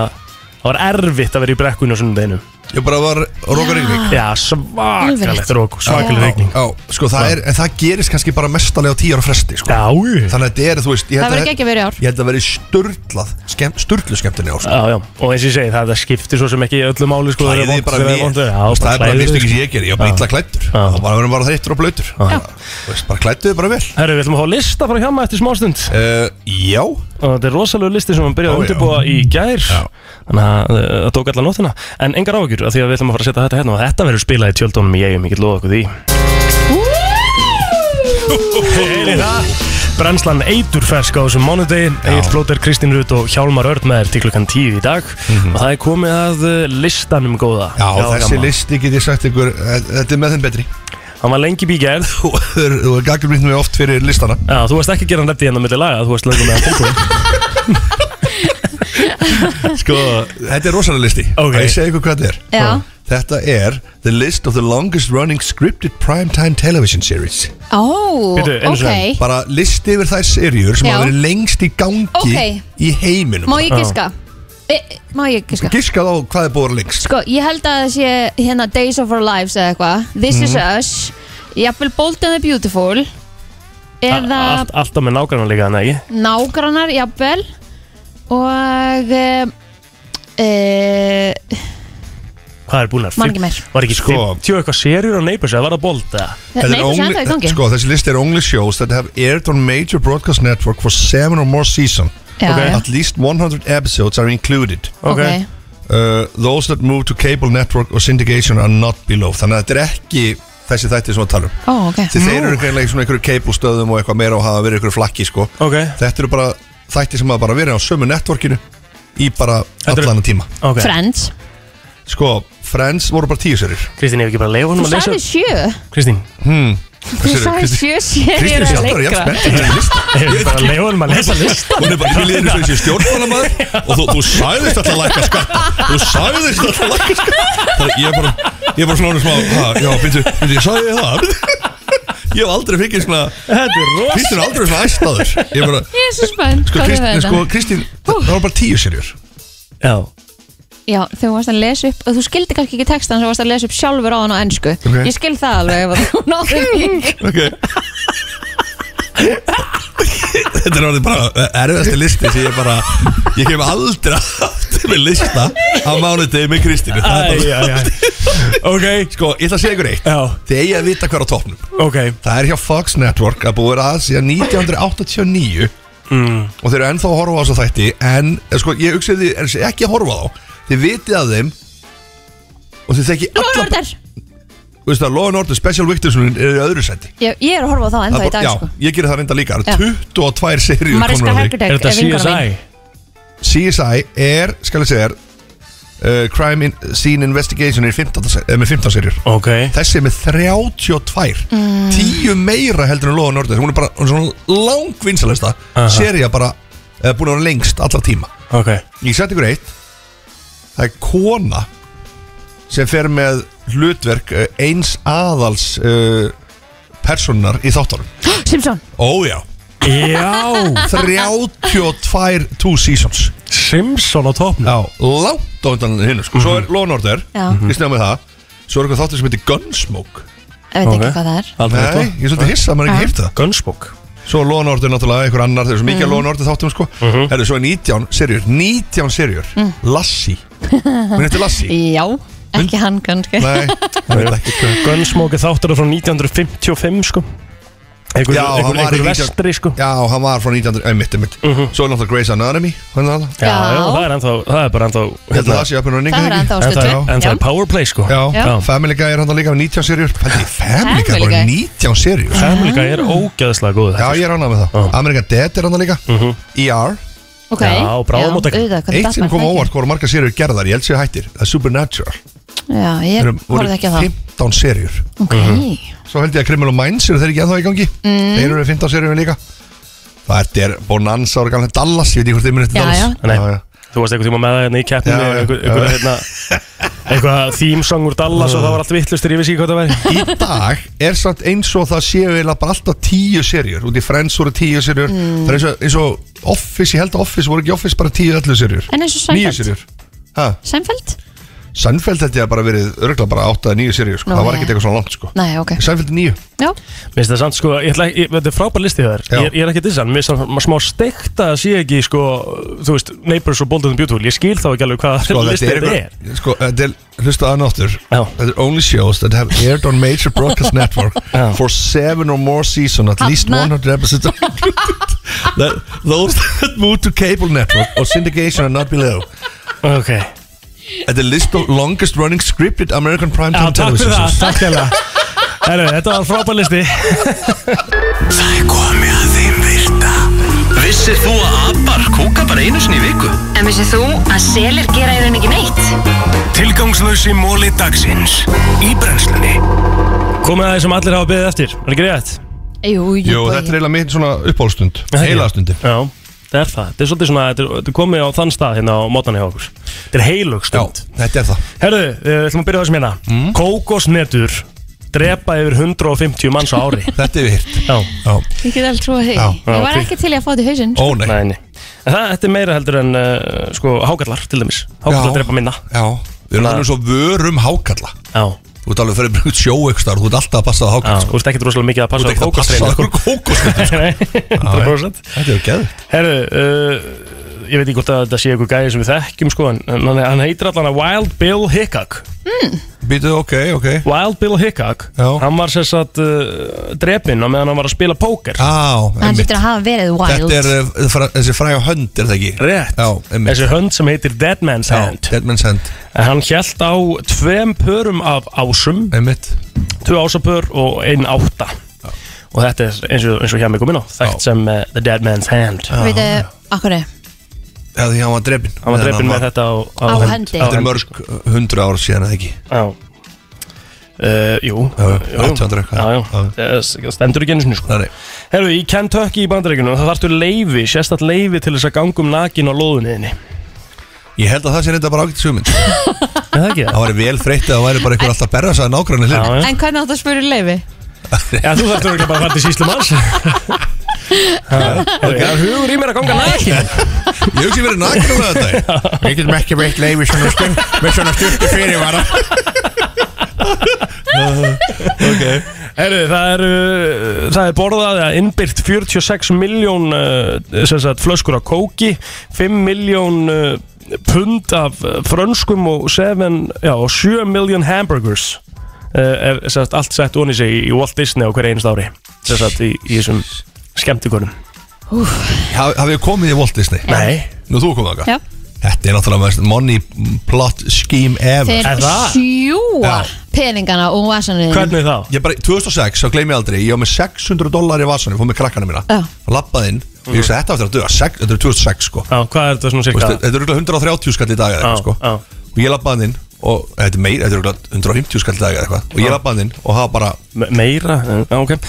Það var erfitt að vera í brekkunni á sunnudeginum Ég bara var rókar rigning. Já, svakalegt rók Svakaleg Já, regning Já, sko það er, en það gerist kannski bara mestalega á tíu ára fresti sko. Já, já, Þannig að þetta er, þú veist ég Það held verður að- ekki að vera í ár. Ég held að veri sturlað skemm, Sturlu skemmtinni á sko. já Og eins og ég segi það, það skiptir svo sem ekki öllu máli sko, þegar Klæðið vont- bara þegar við vont er. Já, Þú veist, Það er bara klæðið mistið þig, sem ég ger Ég var bara illa klættur Já. Það var verið bara þreyttur og blöytur Já. Þú veist, Bara klættuðu bara vel. Herru, við ætlum að fá lista frá hjá maður eftir smástund. Uh, Já og þetta er rosalega listi sem hann byrjaði Ó, að undirbúa í gær. Já. þannig að uh, það tók allar nóttina. En engar áhugjur af því að við ætlum að fara að setja þetta hérna og þetta verður spilað í tjöldunum í eigum, ég get loða okkur því. Heyri það. Brennslan eiturfersk á þessum mánudegi. Egil Plóter, Kristín Rut og Hjálmar Örd með þér til klukkan 10 í dag. Og það er komið að uh, listanum góða. Já, þessi listi get ég sagt ykkur eh, Þetta er með þeim betri Hann var lengi bígerð *laughs* Þú er- þú gaggrið mig oft fyrir listana Já, þú varst ekki að gera hann reddi hérna milli laga þú varst lögum með hann *laughs* tilbúin Sko, þetta er rosalega listi Ok. Ég segi ykkur hvað þetta er Já. Þetta er The list of the longest running scripted primetime television series Ó, Bíddu, einu ok sinni. Bara listi yfir þær serjur sem Já. hafa verið lengst í gangi Ok. í heiminum Má ég giska? E, má ég giska? Giskað á hvað er búið að vera lengst Sko, ég held að það sé hérna Days of Our Lives eða eitthvað This is Mhm. Us Jafnvel Bold and the Beautiful Eða Allt, Alltaf með nágrannan líka, en ekki Nágrannar, jafnvel Og uh, uh, Hvað er búin að Man ekki meir. Var ekki Sko. 50 eitthvað serjur á Neighbors eða var það bold eða? Þetta er Nei, það only- er í gangi Sko, þessi listi er only shows that have aired on major broadcast network for seven or more season Já, Ok. já. At least 100 episodes are included. Ok, uh, Those that move to cable network or syndication are not below. Þannig að þetta er ekki þessi þætti sem við talum Ó, ok. Því þeir eru greinlega í svona einhverju cable stöðum og eitthvað meira og hafa verið einhverju flakki sko. Þetta eru bara þætti sem hafa bara verið á sömu networkinu í bara allan tíma. Friends. Sko, Friends voru bara tíu serir Kristín, ég hef ekki bara leiða honum Þú sagði sjö. Kristín, Þú sagði sjö sér Kristín er sjálf *laughs* bara jafn spennt fyrir þessi lista ég ekki bara leiða honum að lesa lista Hún er bara í einu sem þessi stjórnmálamæður *laughs* og þú, þú sagðist alltaf að lækka skatta. Þú sagðist alltaf að lækka skatta. Þannig ég er bara, ég er bara svona smá Já, byrju, byrju, ég sagði ég það. *laughs* Ég hef aldrei fikið svona Þetta er er aldrei svona æst áður Ég bara Ég er svo spennt. Sko er þetta? sko, Það var bara tíu serjur. Já Já, þegar þú varst að lesa upp og þú skildi kannski ekki textan þú varst að lesa upp sjálfur á hann á ennsku Ok. Ég skil það alveg ef að þú *laughs* náður því. Ok. Þetta er orðið bara erfiðasti listi sem ég bara Ég kem aldrei aftur með lista á mánudegi með Kristínu. Það er Æ, bara æ, æ. Ok. Sko, ég ætla að segja ykkur eitt. Já. Þið eigi að vita hver á toppnum. Ok. Það er hjá Fox Network að búið að síðan 1989 mm. og þeir eru ennþá að horfa á þessu þætti en eh, sko, ég hugsaði því ekki að horfa á þá þið vitið að þeim og þið þekki alla Lóðurður Þú veist að Law and Order Special Victims er í öðru seti ég, ég er að horfa á þá ennþá í dag Já, sko. ég gerir það reynda líka. Það eru 22 seríur Mariska. Hergudek Er þetta mín. CSI er, skal ég segja þér uh, Crime in, Scene Investigation er, í 15, se- er með 15 serjur Ok. Þessi er með 32 Mm. 10 meira heldur en Law and Order. Hún er bara hún er svona langvinnsalesta Aha. Serja bara uh, búin að vera lengst allar tíma. Ok. Ég seti ykkur eitt Það er kona sem fer með hlutverk uh, eins aðals uh, personar í þáttunum. *gasps* Simpson. Ójá Já. 32 two seasons. Simpson á toppnum. Já, langt á undan hinn sko. Svo er Law and Order. Já. Ég snjá með það. Svo er eitthvað þáttur sem heitir Gunsmoke. Ég veit ekki hvað það er. Aldrei Nei, ég er svolítið hissa að maður ekki hýrt það. Gunsmoke Svo er Order náttúrulega einhver annar Þeir eru svo mikið Mhm. mm. Order þáttum sko. Herru, svo er 19 serjur 19 serjur Mm. Lassie. Hún heitir Lassie. *laughs* Já, ekki hann kannski. Nei, það *laughs* er ekki Gunsmoke er þáttur frá 1955 sko Einhver, Já, hann einhver, var í einhver 19 vestri sko. Já, hann var frá 1900, einmitt, einmitt. Svo er náttúrulega Grey's Anatomy er það? Já, já, það er ennþá, það er bara ennþá að það sé upp en running Það er ennþá á En það er- er powerplay sko. Já, Já. Family Guy er hann líka með 19 serjur Family Guy Family bara Guy. 19 serjur Family Guy er ógæðslega góð Já, ég er ánað með það. American Dead er hann líka. ER Ok, Já, bráðamóttaka. auðvitað, hvernig Eitt sem kom það óvart ekki? voru margar serjur gerðar Ég held sér hættir. Það er Supernatural Já, ég horfði ekki á það. 15 serjur. Ok, Svo held ég að Criminal Minds eru þeir ekki ennþá í gangi. Mm. Þeir eru 15 serjur líka. Það er Bonanza og gamlega Dallas Ég veit ekki hvort þið munið Já, Dallas. já. Nei. já, já. Þú varst eitthvað tíma með það hérna í einhver, hérna, eitthvað theme song úr Dallas og það var allt vittlustur, ég vissi ekki hvað það væri. Í dag er samt eins og það séu eiginlega bara alltaf tíu serjur. Út í Friends voru tíu serjur. Mm. Það er eins og, eins og Office, ég held að Office voru ekki Office bara tíu öllu serjur. En eins og Seinfeld. Seinfeld? Seinfeld held ég að bara verið örgulega bara átta eða níu serjur sko. Nú, Það var ekkert eitthvað svona langt sko. Nei, ok. Seinfeld er níu. Já, Mér finnst það samt sko, ég ætla, ég, þetta er frábær listi þér. Já. ég, ég er ekki dissan, mér finnst það smá steikt að sé ekki sko, þú veist, Neighbors og Bold and the Beautiful. Ég skil þá ekki alveg hvað Sko listi þetta er er. eitthvað Sko þetta er Hlusta að náttur Já. Þetta er only shows that have aired on major broadcast network Já. For seven or more seasons At least Þarna. 100 episodes. *laughs* That, Those that move to cable network Or syndication are not below. Ok, Þetta er list of longest running scripted American já, primetime takk fyrir television það, takk hérlega. Herru, þetta var frábær listi. Það er komið að þeim virta. Vissir þú að abar kúka bara einu sinni í viku? En vissið þú að selir gera í raun ekki neitt? Tilgangslösi móli dagsins Í brennslunni. Komið að þeir sem allir hafa beðið eftir, er ekki rétt? jú, jú Jú, þetta er eiginlega mitt svona uppáhaldstund Það Heilaðstundi Já, það er það, þetta er svolítið svona, þetta er, þetta er komið á þann stað hérna á mótana hjá okkur. Þetta er heilug Já, stund þetta er það. Herðu, við ætlum að byrja á þessum hérna. Mm. Kókosnetur drepa yfir 150 manns á ári. *laughs* Þetta er við hýrt Já, Já, Ég get alveg trúið því. Ég var ekki til að fá þetta í hausinn. Ó nei. Nei, nei. Það, þetta er meira heldur en uh, sko, hákallar til dæmis. Hákallar Já. drepa minna. Já, við erum alveg svo vörum hákalla Já, Þú ert alveg að fyrir bryggt sjó eitthvað starf, Þú ert alltaf að passa það hákall sko. þú ert ekkert rosalega mikið að Þú passa ert á ekki að passa það kókosnötur *laughs* Nei, 100% Þetta er geðvikt Herðu, uh, ég veit ekki hvort að þetta sé eitthvað gæði sem við þekkjum sko En hann, hann heitir allan að Wild Bill Hickok. Býtu, ok, ok. Wild Bill Hickok Já. Hann var sér satt uh, drepinn á meðan hann var að spila póker. Á, Hann einmitt. getur að hafa verið wild. Þetta er uh, fra, þessi fræga hönd, er það ekki? Rétt. Já, einmitt. Þessi hönd sem heitir Dead Man's Já, Hand. Dead Man's Hand. En hann hjælt á tveim pörum af ásum. Einmitt. Tvö ásapör og ein átta. Og þetta er eins og, eins og hjá mig komin á Þekkt sem uh, The Dead Man's Hand. Veitu, akkur er Já, því hann var drefin Hann var drepinn með þetta á, Á hendi. Þetta er mörg hundru ár síðan, eða ekki? Já Uh, jú, Já, jú, 800 eitthvað. já, já. Já. Það stendur ekki einu sinni sko. Nei, nei. Herru, í Kentucky í bandaríkunum það þarftu leifi, sérstætt leifi til þess að ganga um nakin á lóðunniðinni Ég held að það sé reynda bara ágætt sumund Er það ekki Það væri vel þreytt að það væri bara einhver alltaf nágrann Já, já. En hvernig átt að spura leifi? Já, þú þarfst örugglega bara að fara til síslumanns *laughs* Það er hugur í mér að ganga nakin? Ég hugsi verið nakin um þetta Við getum ekki veitt leiði með svona styrti fyrirvara. Ok. Herru, það er, uh, það er borðað að innbyrt 46 miljón sem sagt, flöskur af kóki 5 miljón uh, pund af uh, frönskum og 7, já, og 7 miljón hamburgers er sem sagt, allt sett onni sig í Walt Disney á hverju einast ári sem sagt, í, í þessum skemmtikonum Hafið þið komið í Walt Disney? Nei Nú þú komið þáka? Já. Þetta er náttúrulega mest money plot scheme ever Þeir sjúa Já. peningana og vasanum þá? Ég bara, 2006, þá gleymi ég aldrei Ég var með 600 dólar í vasanum, fór með krakkana mína Já. og lappaði inn og ég sagði, þetta var eftir að döða, sek- þetta er 2006 sko Já, hvað er þetta svona cirka? Þetta er örugglega 130 skall í dag eða Já, eitthvað sko og ég lappaði inn og þetta er meira, þetta er örugglega 150 skall í dag eða eitthvað og ég Já. lappaði inn og það var bara Me meira, já, ok og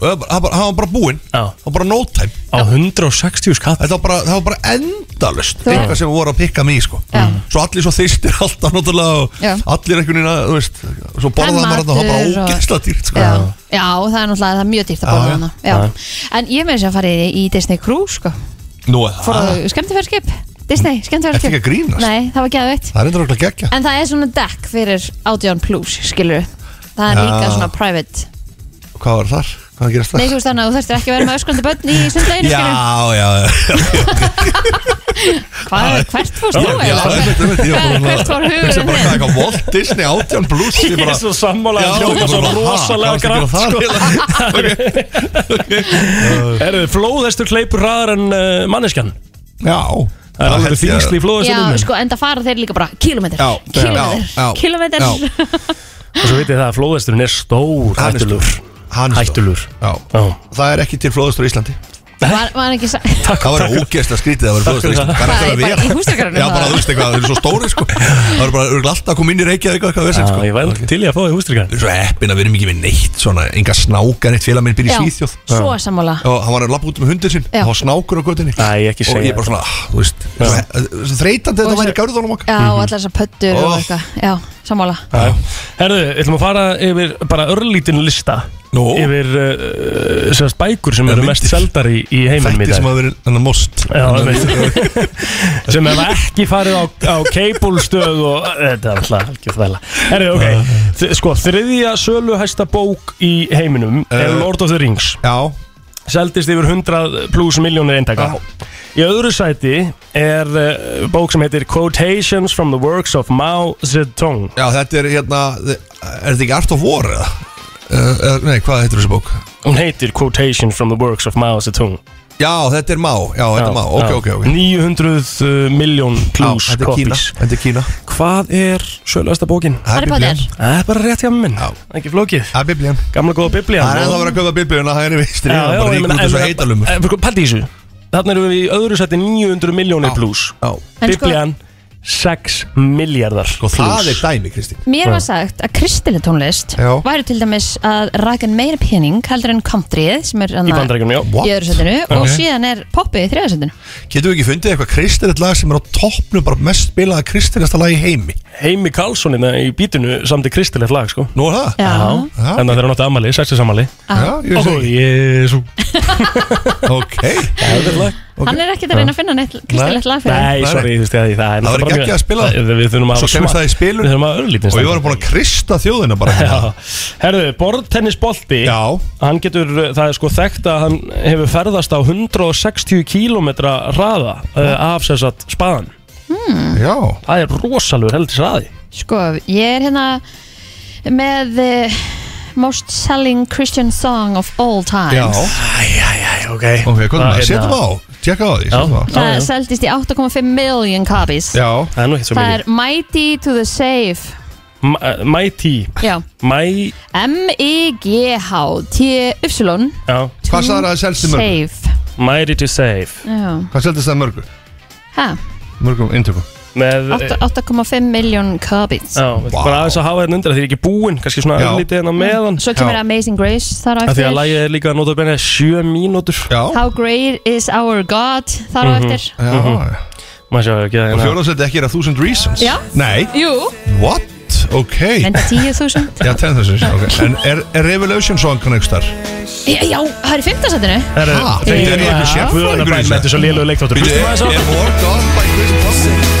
það var bara- það það búinn. Það var bara no time. Á 160 skall. Þetta var bara, það var bara endalust eitthvað sem voru að pikka mig sko. Já. Svo allir svo þyrstir alltaf náttúrulega allir einhvern veginn að, þú veist Svo borðaði maður þetta það var bara ógeðslega dýrt sko. Já, já, það er náttúrulega það er mjög dýrt að borða hana já. En ég með þess að fara í, í Disney Cruise sko. Nú er það Fór skemmtifærskip Disney, skemmtifærskip Ertu ekki að grínast? Nei, það var geðveitt Það er endur okkur geggja En það er svona deck fyrir Audion Plus, skilur Það er Já. líka svona private. Hvað var þar? Hvað gerast það? Nei, þú veist þannig að þú þurftir ekki að vera með öskrandi börn í sundleginu, Já, já, já. Hvað er, hvert fórst þú ég bara Hvert var hugurinn þinn? hvað, eitthvað Walt Disney átján plus Ég er svo sammála Já, Það hljóma ég svo rosalega að grænt gera sko. *laughs* Erðu, flóðhestur hleypur hraðar en uh, manneskjan? Já. Það er alveg þýngsli í Já, sko, enda fara þeir líka bara Kilometr, Já, kilometr, kilometr *laughs* Og svo vitið það að flóðhesturinn er stór er hættulur Hann er Hættulur. Já. Það er ekki til flóðustur í Íslandi. Var, var ekki sa- *laughs* Það var ógeðslega skrítið að vera Takk flóðustur í Íslandi. það. Hvað er Það er þetta að bara vera? í húsdýragarðinum, Já, bara það. þú veist eitthvað, þeir eru svo stóri sko. Það var bara örugglega alltaf að koma inn í Reykjavík eitthvað vesend sko. Já, ég væri til í að fá því hústrykkan svo heppin að við erum ekki með neitt svona Enga snáka neitt félag minn býr í Já, Svíþjóð. svo sammála. Og hann var að lappa út með hundir sinn Já. Og það var snákur á göttinni Æ, ekki Og segja ég bara svona, ah, þú veist svo Þreytandi Og þetta væri gárðunum okkar. Já, og allar þessar pöttur og Oh. eitthvað Já, sammála. Herðu, ætlum að fara yfir bara örlítinn lista Nú. Yfir uh, sérst bækur sem eru mest seldar í, í heiminum í Þætti dag sem að vera hann að most. Já, einmitt. *laughs* sem hefur ekki farið á, á cable-stöð og þetta er alltaf ekki þvæla. Herri, ok, Þ- sko, þriðja söluhæsta bók í heiminum er Lord of the Rings. Já. Seldist yfir 100 pluss miljónir eintaka Í öðru sæti er uh, bók sem heitir Quotations from the Works of Mao Zedong. Já, þetta er hérna Er þetta ekki Art of War eða? Uh, uh, nei, hvað heitir þessi bók? Hún heitir Quotations from the Works of Mao Zedong. Já, þetta er Má Já, þetta er Má, ok, ok, ok. 900 uh, miljón pluss Já, þetta er Kína. copies. Þetta er Kína. Hvað er söluhasta bókin? Harry Potter. Það er bara rétt hjá minn Ekki flókið. Það er biblían Gamla góða biblían Það er ennþá verið að köpa biblíuna Það er í vinstri Já, Það já, er bara ég rík meina út þessu en- sko, Pældi í þessu Þarna erum við í öðru seti 900 miljónir pluss sko- Biblían 6 miljardar Sko, það er dæmi, Kristín. Mér var sagt að kristileg tónlist Já. væri til dæmis að rækja meira pening heldur en countryið sem er Í annað- bandaríkjum, já. Í öðru setinu og Ok. síðan er poppið í þriða setinu. Getum við ekki fundið eitthvað kristilegt lag sem er á toppnum bara mest spilaða kristilegasta lag í heimi? Heimi Karlssonina í bítinu samt í kristilegt lag sko. Nú er það? Já. Já. En það er náttúrulega ammali, sexis ammali Já, ég veist jésu *laughs* Ok. Það er lag Hann er ekkert að reyna að finna neitt kristilegt lag fyrir Nei, Nei, sorry, þú veist ég, það er Það var náttúrulega ekki að spila mjög- Við þurfum að Svo kemur smá- það í spilun. Við þurfum að örlítið Og ég var búin að krista þjóðina bara Já, herðu, borðtennisbolti. Já. Hann getur, það er sko þekkt að hann hefur ferðast á 160 km hraða uh, af að spaðan Já. Það er rosalur heldur hraði Sko, ég er hérna með uh, Most selling Christian song of all time Já Æjæjæj, ok. Ok, hvað er Það? hérna- á. Tjekka á því setjum á. Það seldist í 8,5 million copies. Já. Það er nú ekkert svo Það mikið. er Mighty to the Save. M- uh, Mighty. Já. My, M-I-G-H-T-Y já. Hvað sagði það að selst í mörgum? Save. Mighty to save. Já. Hvað seldist það mörgum? Ha, Mörgum intökum Með, 8 8,5 million copies já, wow. bara aðeins að hafa þetta undir því er ekki búinn kannski svona en á meðan. Svo kemur Amazing Grace þar á Af Því að eftir. lagið er líka að nota benni 7 mínútur. Já. How great is our God þar á Mhm. eftir. Já. Maður sjá ekki það Og hérna. fjóðarsætti ekki er að Thousand Reasons. Já. Nei. Jú. What? Ok. Reynda 10.000 Já, 10.000 ok. *laughs* En er, er Revolution Song einhvers þar? Já, já, það er í fimmtasættinu Herru, Ha, þeir þetta er í Guðanabæn þessu. með þessu lélögu leikþáttur Býtu, Hlustum Er aðeins á er Walk On by Chris Paul?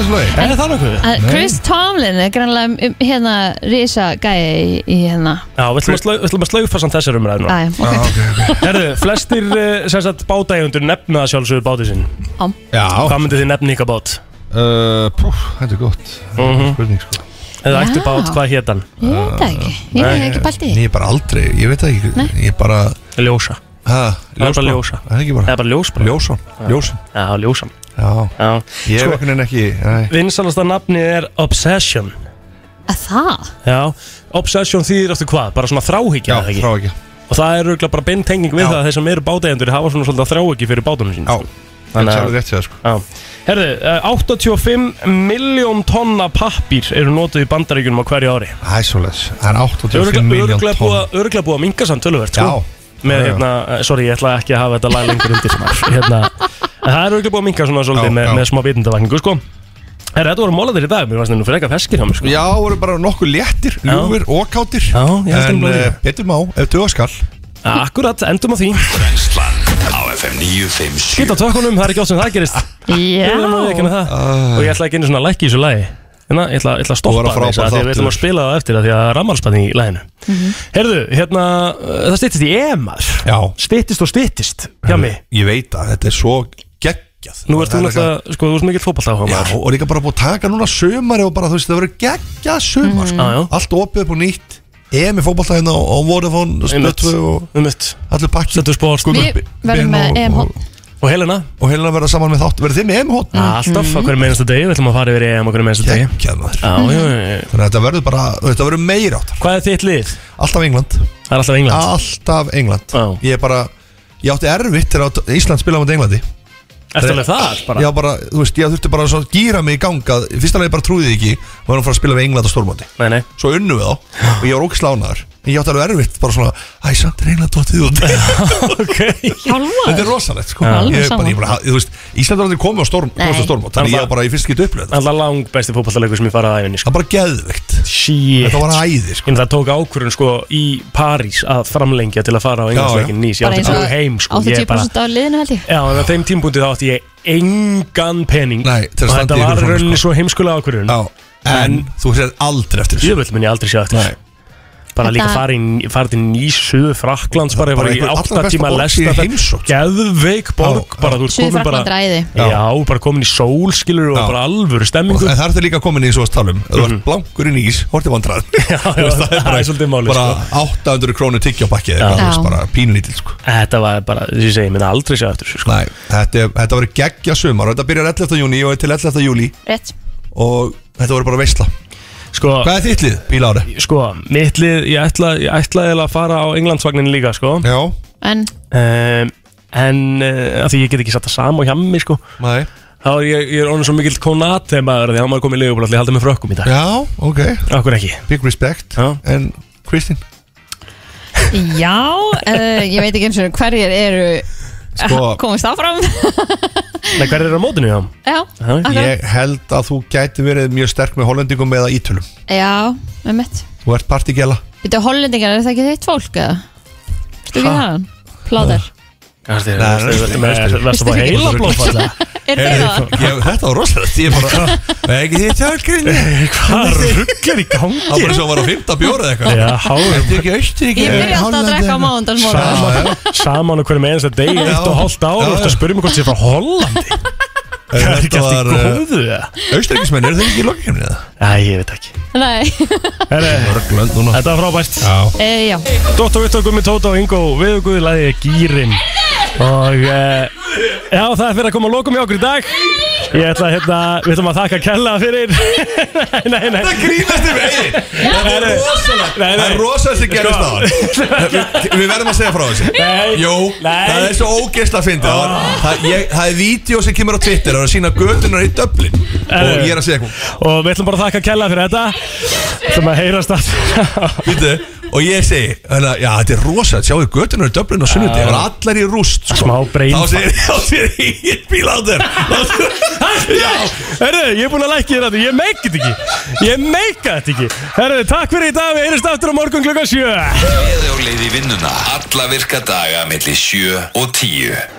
Þessu lagi Er það nokkuð? Að Chris Tomlin er grannlega um, hérna risa gæi í, í hérna. Já, við ætlum að slau- við ætlum að slaufa samt þessar umræður nú. Æ, ok. Já, ok, ok. *laughs* Herru, flestir eh, sem sagt bátægundur nefna það sjálfsögur bátið sinn. Já. Hvað myndið þið nefna ykkar bát? uh, Púf, þetta er gott. Mhm. Spurning sko. Eða ættu Já. bát, hvað hét hann? Ég veit það ekki, ég hef ekki pælt í því. Ég er bara aldrei, ég veit það ekki. Nei. Ég er bara Ljósa. Ha, Það er bara ljósa. Það er ekki bara? Það er bara ljós bara Ljósan Ljósan. Já, ljósan Já Já Ég er einhvern veginn ekki. Vinsalasta nafni er Obsession Að það? Já Obsession þýðir eftir hvað? Bara svona þráhyggja Já, eða ekki? frá ekki Og það er auðvitað bara beintenging við Já. það að þeir sem eru bátægundur hafa svona svolítið þráhyggju fyrir bátunum sín Já Það er alveg rétt sér sko eh, 85 miljón tonna pappír eru notuð í bandaríkjunum á hverju ári svoleiðis Það er 85 miljón Örglega tonn búið, að minga samt töluvert sko. Já Með Já, já. hérna, eh, sorry ég ætla ekki að hafa þetta lag lengur undir *laughs* hérna, En það er örglega búið að minga svona svolítið Já, með, já. með smá vitundavakningu sko. Herru, þetta voru mólaðir í dag, mér varst nú fyrir eitthvað feskir hjá mér sko. Já, voru bara nokkuð léttir, ljúfir og kátir Já, ég held En að uh, það betur má, ef duga skal. Akkurat, endum á því. Brennslan á FM 957 Skitt á tökunum, það er ekki oft sem það gerist. Já. Ég vil nú ekki með það. Og ég ætla ekki einu svona að lækki í þessu lagi Hérna, ég ætla, ég ætla að stoppa að þess að frábær því að við ætlum að spila það eftir að því að rammalspanni í laginu. Herðu, hérna, uh, það styttist í EMAR Já. Styttist og styttist hjá mig. Ég veit að þetta er svo geggjað. Nú ert þú Það náttúrulega, sko, þú ert mikill fótballtaf eitthvað- Já, og líka bara búið að taka núna sömari og bara, þú veist, það verður geggjað sömar sko. Já, já. Allt opið upp og nýtt. EM í fótballta hérna á, á Vodafone, Stötu og Um mitt, allir pakki Stötu sport Við verðum með EM og, hotn Og Helena? Og Helena verða saman með þátt. Verður þið með EM hotn? Alltaf hverju meinasta degi, við ætlum að fara yfir EM hverju meinasta degi já. Þannig að þetta verður bara, þetta verður meir áttar. Hvað er þitt lið? Alltaf England. Það er alltaf England? Alltaf England. Ég er bara, ég átti erfitt þegar Ísland spilaði mot Englandi Alveg það bara? Já bara, þú veist, ég þurfti bara að gýra mig í ganga Fyrst alveg bara trúði ég ekki Var hann að fara að spila við England á stórmáti Nei, nei. Svo unnu við þá Og ég var ógislánaður En ég átti alveg erfitt Bara svona Æ, samt er England tóttið út. *laughs* Ok. Hjálmar Þetta er rosalegt sko. Ég Alveg er bara, ég bara, þú veist Ísland aldrei komið á storm, Nei. komast á stórmát Þannig ég var bara í fyrst getið upplöð Alltaf lang besti fótballtalegur sem ég farað að æfinni sko. Shit. Þetta var æði sko. En það tók ákvörðun sko í París að framlengja til að fara á englandsleikin nýs. Ég Bara átti að heim sko. Ég bara 80% af liðinu held ég. Já, en á þeim tímpúndi þá átti ég engan pening. Nei, Og þetta í var rauninni sko. svo heimskulega ákvörðun. Já En þú sér aldrei eftir þessu. Jöfull mun ég aldrei sjá eftir Nei Bara líka fara, í, fara til nýs Suðu Fraklands bara, bara bara í einhver allra 8 besta tíma í lesta. Geðveik borg bara Frakland ræði Já, bara komin í sól skilur og bara alvöru stemmingu En það er þetta líka komin í svo að tala um Ef Þú ert blankur í nýs, hortið vandrað Mhm. Það er svolítið málið Bara sko. 800 krónur tyggjópakki eða Já. eitthvað, þú veist, Já. bara pínlítil sko Þetta var bara, þess að ég segi, ég minna aldrei sjá eftir þessu, sko. Nei, þetta, er- þetta verður geggja sumar og þetta byrjar 11. júni og er til 11. júli Rétt og þetta verður bara veisla Sko, Hvað er þitt lið, bílári? sko, mitt lið, ég ætla, ég ætla eiginlega að fara á Englandsvagnin líka, sko. Um, Já, En? En uh, að því ég get ekki satt það sama hjá mig, sko. Nei. Þá er ég, ég er orðin svo mikill konate maður því hann var komið í leigubúl ég halda með frökkum í dag. Já, ok, Akkur ekki? Big respect. Já. En Kristín? Já, uh, ég veit ekki eins og hverjir eru Sko- *laughs* komist áfram *laughs* Nei, hver er á mótinu hjá? Já, Já, akkurat. Ég held að þú gæti verið mjög sterk með hollendingum eða ítölum Já, með mitt Þú ert partígela Þetta hollendingar, er það ekki þitt fólk eða? Stu ekki það? Pláður Kannski, Verst að fá heila blóðfalla Er það? Þetta var rosalegt Ég bara, *laughs* nei ekki því tjálkrinni Hvað rugglar í gangi? Það var bara svo að var á fymta bjóra eða eitthvað. Þetta er ekki Austuríki Ég byrja alltaf að drekka á máðundarsmóra Saman, saman á hverju með einasta degi Eitt og hálft ár Já, og þetta já. spyrir mig hvort ég er frá Hollandi *laughs* Það er ekki eh, góðu eða? Austuríkismenn, eru þeir ekki í lokakefni eða? Æ, ég veit ekki. Þetta var frábært. Já. E, já. Dóttar Vittor Gummi Tóta og Ingo Viðuguði lagði Gýrin Og uh, já, það er fyrir að koma að lokum í okkur í dag. Ég ætla að, hérna, við ætlum að þakka kella fyrir. *laughs* Nei, nei, nei. Það grínast í veginn Það er rosalegt. Það er rosalegt sem gerist á hann Við verðum að segja frá þessu. Nei. Jú, Nei. það er svo ógeist að finna það, var- það, ég- það er vídeo sem kemur á Twitter Það er að sína götunar í Dublin. Og ég er að segja eitthvað. Og við ætlum bara að þakka kella fyrir þetta. Ætlum að heyrast aftur. Vítu, og ég segi hana, Já, þetta er rosalegt, sjáu götunar í Dublin á sunnundi Það var allar í rúst sko. Smá brain Þá segir *laughs* þá segir ég bíl á þér. *laughs* Herru, ég er búin að lækja þér að Ég meika þetta ekki. Ég meika þetta ekki. Herru, takk fyrir í dag. Við heyrjumst aftur á morgun klukkan sjö. Gleði á leið í vinnuna. Alla virka daga milli 7 og 10